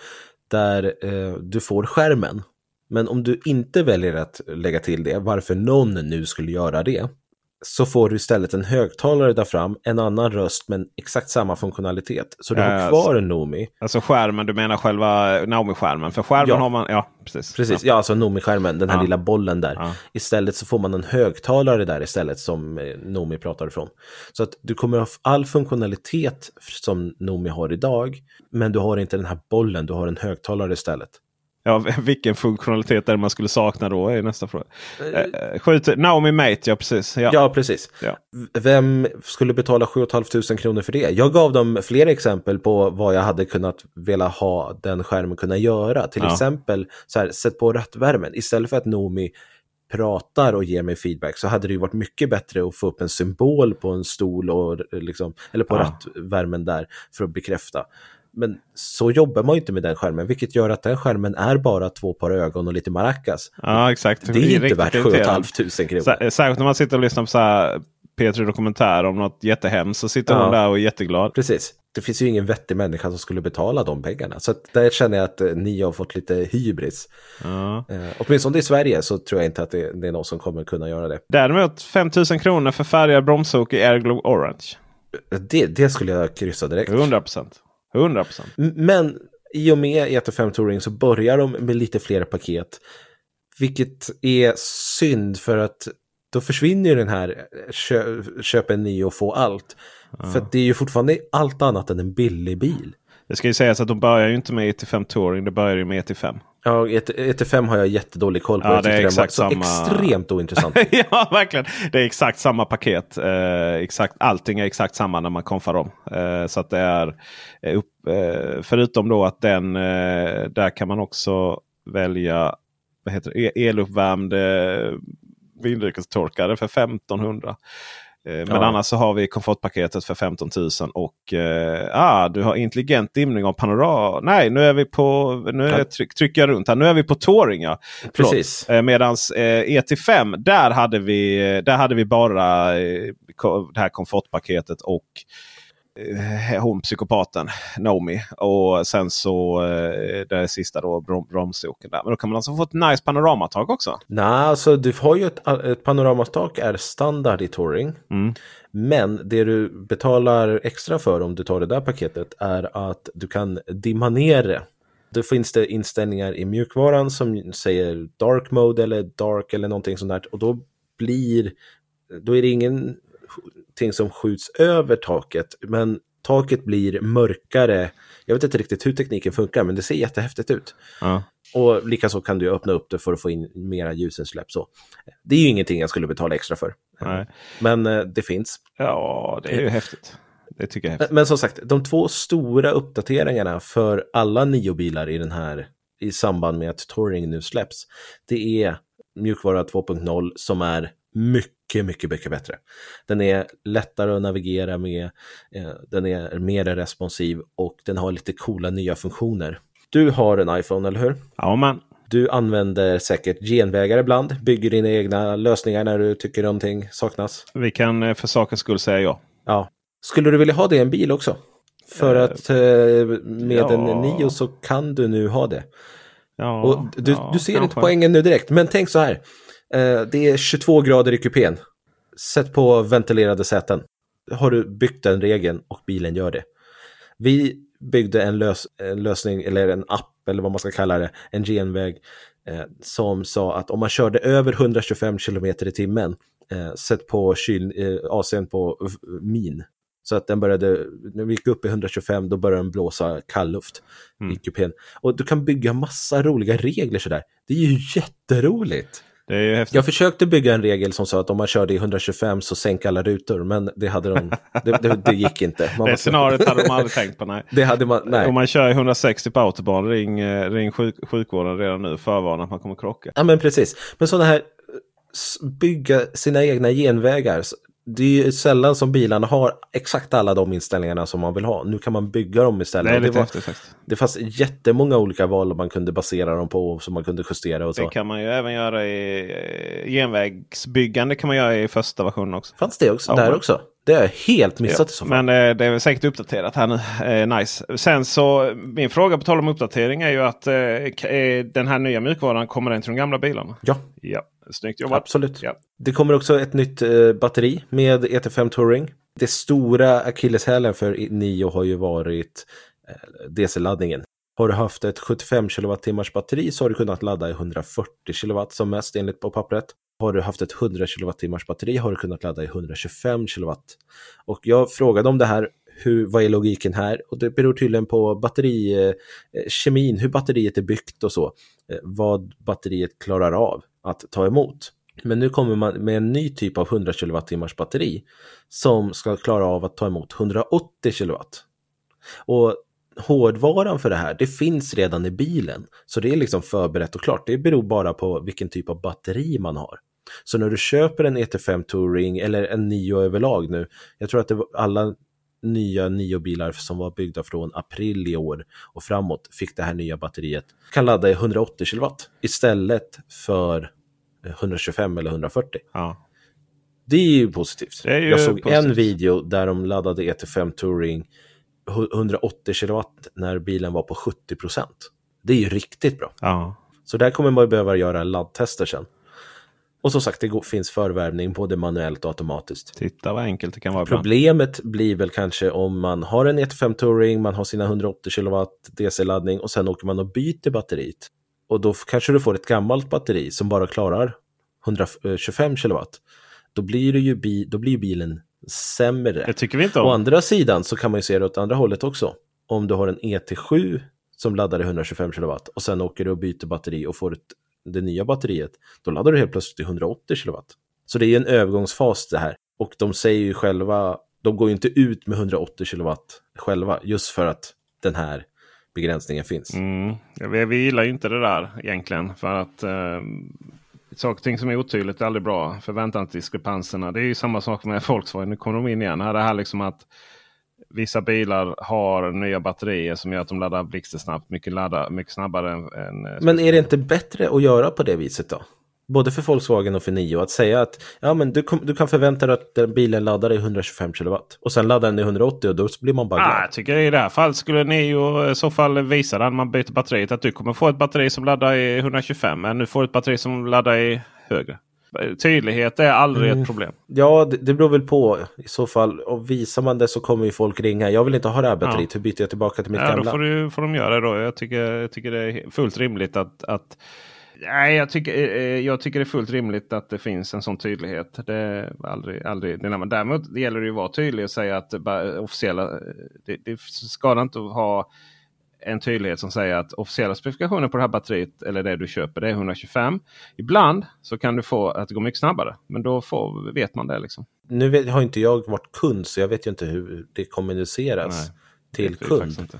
där eh, du får skärmen. Men om du inte väljer att lägga till det, varför någon nu skulle göra det, så får du istället en högtalare där fram, en annan röst men exakt samma funktionalitet. Så du Ja, har kvar en Nomi. Alltså skärmen, du menar själva Naomi-skärmen? För skärmen Ja. har man, ja precis. Precis, ja alltså Nomi-skärmen, den här Ja. lilla bollen där. Ja. Istället så får man en högtalare där istället som eh, Nomi pratar ifrån. Så att du kommer ha all funktionalitet som Nomi har idag, men du har inte den här bollen, du har en högtalare istället. Ja, [LAUGHS] vilken funktionalitet är det man skulle sakna då? är nästa fråga. Eh, skjut, Naomi Mate, ja precis. Ja. Ja, precis. Ja. Vem skulle betala 7 500 kronor för det? Jag gav dem flera exempel på vad jag hade kunnat vilja ha den skärmen kunna göra. Till Ja. exempel, så här, sätt på rattvärmen. Istället för att Nomi pratar och ger mig feedback så hade det ju varit mycket bättre att få upp en symbol på en stol och, eh, liksom, eller på Ja. rattvärmen där för att bekräfta. Men så jobbar man ju inte med den skärmen, vilket gör att den skärmen är bara två par ögon och lite maracas. ja, exakt. Det är inte riktigt värt 7 irriterande. 500 kronor. Sä- Särskilt när man sitter och lyssnar på så här P3 Dokumentär om något jättehemskt så sitter Ja. hon där och är jätteglad. Precis. Det finns ju ingen vettig människa som skulle betala de pengarna. Så där känner jag att eh, ni har fått lite hybris. Ja. Eh, åtminstone i Sverige så tror jag inte att det, det är någon som kommer kunna göra det. Däremot 5000 kronor för färgad bromsok i Airglow Orange. Det, det skulle jag kryssa direkt. 100 procent. 100 procent. Men i och med ET5 Touring så börjar de med lite fler paket. Vilket är synd för att då försvinner ju den här kö, köp en ny och få allt. För att det är ju fortfarande allt annat än en billig bil. Det ska ju sägas att de börjar ju inte med ET5 Touring. Det börjar ju med ET5. Ja, ET, ET5 har jag jättedålig koll på. Ja, det är exakt så samma- extremt ointressant. [LAUGHS] ja, verkligen. Det är exakt samma paket. Eh, exakt, allting är exakt samma när man konfar dem. Eh, så att det är upp, eh, förutom då att den eh, där kan man också välja vad heter det, E- eluppvärmd eh, vindrikestorkare för 1500. Eh, Men Ja. annars så har vi komfortpaketet för 15 000 och eh, ah, du har intelligent dimning av panorama. Nej, nu är vi på, nu är, tryck, trycker jag runt här. Nu är vi på touring. Ja. Förlåt. Precis. Eh, medans eh, ET5, där hade vi, där hade vi bara eh, det här komfortpaketet och eh, hon psykopaten Nomi. Och sen så eh, det sista då brom, bromsoken där. Men då kan man alltså få ett nice panoramatag också. Nej, alltså du har ju ett, ett panoramastak är standard i Touring. Mm. Men det du betalar extra för om du tar det där paketet är att du kan dimma ner det. Då finns det inställningar i mjukvaran som säger dark mode eller dark eller någonting sånt där. Och då blir, då är det ingenting som skjuts över taket. Men taket blir mörkare. Jag vet inte riktigt hur tekniken funkar men det ser jättehäftigt ut. Ja. Och likaså kan du öppna upp det för att få in mera ljusinsläpp. Så det är ju ingenting jag skulle betala extra för. Nej. Men eh, det finns. Ja, det är ju häftigt. Det tycker jag är häftigt. Men som sagt, de två stora uppdateringarna för alla nio bilar i den här i samband med att Touring nu släpps. Det är mjukvara 2.0 som är mycket, mycket, mycket bättre. Den är lättare att navigera med, eh, den är mer responsiv och den har lite coola nya funktioner. Du har en iPhone, eller hur? Ja, men. Du använder säkert genvägar ibland, bygger dina egna lösningar när du tycker någonting saknas. Vi kan eh, för sakens skull säga ja. Ja. Skulle du vilja ha det i en bil också? För att eh, med ja. en Nio så kan du nu ha det. Ja, Och du, ja, du ser inte poängen nu direkt, men tänk så här. Eh, det är 22 grader i kupén. Sätt på ventilerade säten. Har du byggt den regeln och bilen gör det. Vi byggde en, lös en lösning, eller en app, eller vad man ska kalla det, en genväg eh, som sa att om man körde över 125 km i timmen, eh, sätt på kyl, eh, AC'n på min. Så att den började, när vi gick upp i 125 då började den blåsa kallluft i kupén. Och du kan bygga massa roliga regler sådär. Det är ju jätteroligt. Det är ju häftigt. Jag försökte bygga en regel som sa att om man körde i 125 så sänk alla rutor, men det, hade de, det, det, det gick inte. Man Det scenariot hade de aldrig tänkt på. Nej. [LAUGHS] Det hade man, nej. Om man kör i 160 på autobahn, ring, eh, ring sjuk, sjukvården redan nu. Förvarna att man kommer krocka. Ja men precis. Men sådana här s- bygga sina egna genvägar. Det är ju sällan som bilarna har exakt alla de inställningarna som man vill ha. Nu kan man bygga dem istället. Det Och lite var, det fanns jättemånga olika val man kunde basera dem på som man kunde justera och så. Det kan man ju även göra i eh, genvägsbyggande kan man göra i första versionen också. Fanns det också, Ja, där men- också? Det har jag helt missat i så fall. Men eh, det är väl säkert uppdaterat här nu. Eh, nice. Sen så min fråga på tal om uppdatering är ju att eh, eh, den här nya mjukvaran kommer den till de gamla bilarna? Ja. Ja, snyggt jobbat. Absolut. Ja. Det kommer också ett nytt eh, batteri med ET5 Touring. Det stora akilleshälen för Nio har ju varit eh, DC-laddningen. Har du haft ett 75 kWh batteri så har du kunnat ladda i 140 kW som mest enligt på pappret. Har du haft ett 100 kWh batteri har du kunnat ladda i 125 kW. Och jag frågade om det här, hur, vad är logiken här? Och det beror tydligen på batterikemin, eh, kemin, hur batteriet är byggt och så. Eh, vad batteriet klarar av att ta emot. Men nu kommer man med en ny typ av 100 kWh batteri som ska klara av att ta emot 180 kW. Och hårdvaran för det här, det finns redan i bilen. Så det är liksom förberett och klart. Det beror bara på vilken typ av batteri man har. Så när du köper en ET5 Touring eller en Nio överlag nu, jag tror att det var alla nya Nio-bilar som var byggda från april i år och framåt fick det här nya batteriet, kan ladda i 180 kW istället för 125 eller 140. Ja. Det är ju positivt. Är ju jag såg positivt. en video där de laddade ET5 Touring 180 kilowatt när bilen var på 70 procent. Det är ju riktigt bra. Ja. Så där kommer man ju behöva göra laddtester sen. Och som sagt, det finns förvärvning både manuellt och automatiskt. Titta vad enkelt det kan vara ibland. Problemet blir väl kanske om man har en ET5 Touring, man har sina 180 kilowatt DC-laddning och sen åker man och byter batteriet. Och då kanske du får ett gammalt batteri som bara klarar 125 kilowatt. Då blir, det ju bi- då blir bilen sämre. Det tycker vi inte Å om. andra sidan så kan man ju se det åt andra hållet också. Om du har en ET7 som laddar i 125 kilowatt och sen åker du och byter batteri och får ett, det nya batteriet, då laddar du helt plötsligt i 180 kW. Så det är en övergångsfas det här. Och de säger ju själva, de går ju inte ut med 180 kW själva, just för att den här begränsningen finns. Mm. Ja, Vi, vi gillar ju inte det där egentligen. För att eh, saker och ting som är otydligt är aldrig bra. Förväntansdiskrepanserna. Det är ju samma sak med Volkswagen. Nu kommer de in igen. Här det här liksom att vissa bilar har nya batterier som gör att de laddar blixtsnabbt. Mycket, ladda, mycket snabbare än... än eh, Men är det inte bättre att göra på det viset då? Både för Volkswagen och för Nio att säga att ja, men du, kom, du kan förvänta dig att den bilen laddar i 125 kilowatt och sen laddar den i 180 och då blir man bara Ah, glad. jag tycker i det här fallet skulle ni ju i så fall visa när man byter batteriet att du kommer få ett batteri som laddar i 125 men du får ett batteri som laddar i högre. Tydlighet är aldrig Mm. ett problem. Ja, det, det beror väl på i så fall. Och visar man det så kommer ju folk ringa. Jag vill inte ha det här batteriet. Hur byter jag tillbaka till mitt Ja, då gamla? får, du, får de göra det då. Jag tycker, jag tycker det är fullt rimligt att... att nej, jag tycker, eh, jag tycker det är fullt rimligt att det finns en sån tydlighet. Det är aldrig, aldrig det är när man, Däremot gäller det ju att vara tydlig och säga att officiella... Det, det skadar inte att ha en tydlighet som säger att officiella specifikationer på det här batteriet eller det du köper det är 125. Ibland så kan du få att det går mycket snabbare. Men då får, vet man det. liksom. Nu vet, har inte jag varit kund så jag vet ju inte hur det kommuniceras Nej, till kund.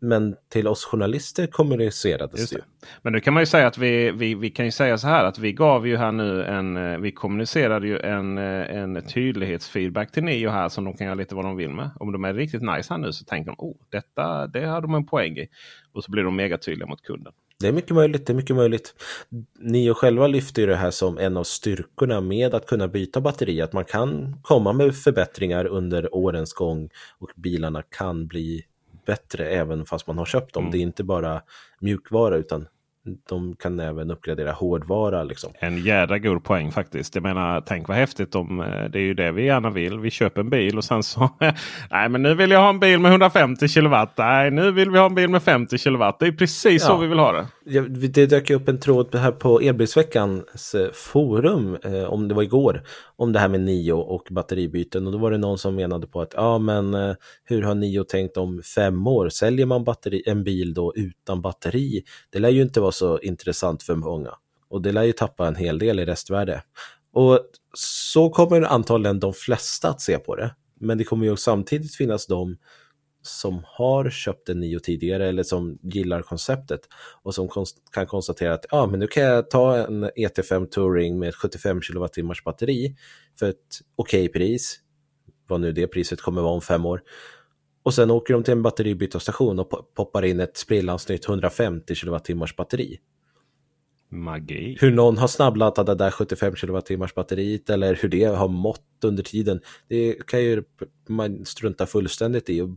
Men till oss journalister kommunicerades Just det ju. Men nu kan man ju säga att vi, vi, vi kan ju säga så här att vi gav ju här nu en, eh, vi kommunicerade ju en, eh, en tydlighetsfeedback till Nio här som de kan göra lite vad de vill med. Om de är riktigt nice här nu så tänker de oh, detta det har de en poäng i. Och så blir de mega tydliga mot kunden. Det är mycket möjligt, det är mycket möjligt. Ni och själva lyfter ju det här som en av styrkorna med att kunna byta batteri, att man kan komma med förbättringar under årens gång och bilarna kan bli bättre även fast man har köpt dem. Mm. Det är inte bara mjukvara utan de kan även uppgradera hårdvara liksom. En jädra god poäng faktiskt. Jag menar, tänk vad häftigt om eh, det är ju det vi gärna vill. Vi köper en bil och sen så. [LAUGHS] nej, men nu vill jag ha en bil med 150 kilowatt. Nej, nu vill vi ha en bil med 50 kilowatt. Det är precis så Ja. vi vill ha det. Ja, Det dök upp en tråd här på Elbilsveckans eh, forum, eh, om det var igår, om det här med Nio och batteribyten. Och då var det någon som menade på att ja, men eh, hur har Nio tänkt om fem år? Säljer man batteri, en bil då utan batteri? Det lär ju inte vara så intressant för många. Och det lär ju tappa en hel del i restvärde. Och så kommer antagligen de flesta att se på det. Men det kommer ju samtidigt finnas de som har köpt en Nio tidigare eller som gillar konceptet och som kons- kan konstatera att ja, men nu kan jag ta en ET5 Touring med ett 75 kWh batteri för ett okej pris, vad nu det priset kommer vara om fem år. Och sen åker de till en batteribytarstation och po- poppar in ett sprillans nytt 150 kWh batteri. Magi. Hur någon har snabbladdat det där 75 kWh batteriet eller hur det har mått under tiden, det kan ju man strunta fullständigt i. Och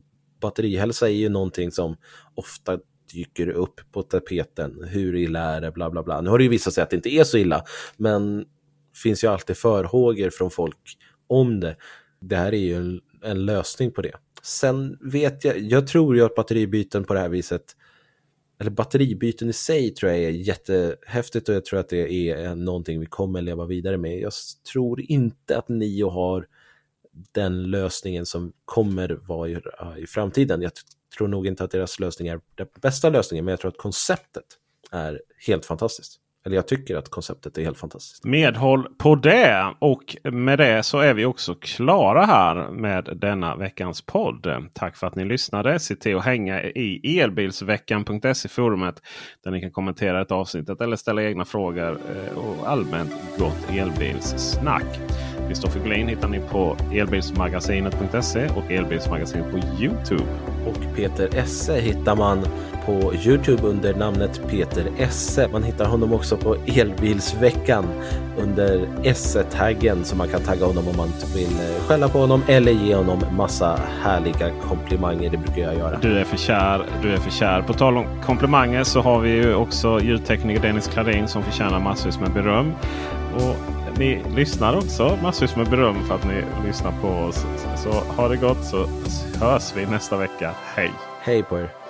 batterihälsa är ju någonting som ofta dyker upp på tapeten. Hur illa är det? Bla bla bla. Nu har det ju visat sig att det inte är så illa, men finns ju alltid förhågor från folk om det. Det här är ju en, en lösning på det. Sen vet jag, jag tror ju att batteribyten på det här viset eller batteribyten i sig tror jag är jättehäftigt och jag tror att det är någonting vi kommer leva vidare med. Jag tror inte att Nio har den lösningen som kommer vara i, framtiden. Jag tror nog inte att deras lösning är den bästa lösningen, men jag tror att konceptet är helt fantastiskt. Eller jag tycker att konceptet är helt fantastiskt. Medhåll på det. Och med det så är vi också klara här med denna veckans podd. Tack för att ni lyssnade. Se till att hänga i elbilsveckan.se forumet. Där ni kan kommentera ett avsnittet eller ställa egna frågor eh, och allmänt gott elbilssnack. Kristoffer Glin hittar ni på elbilsmagasinet.se och elbilsmagasinet på Youtube. Och Peter Esse hittar man på Youtube under namnet Peter Esse. Man hittar honom också på Elbilsveckan under Esse-taggen så man kan tagga honom om man vill skälla på honom eller ge honom massa härliga komplimanger. Det brukar jag göra. Du är för kär. Du är för kär. På tal om komplimanger så har vi ju också ljudtekniker Dennis Klarin som förtjänar massvis med beröm. Och ni lyssnar också massvis med beröm för att ni lyssnar på oss. Så ha det gott så hörs vi nästa vecka. Hej! Hej på er!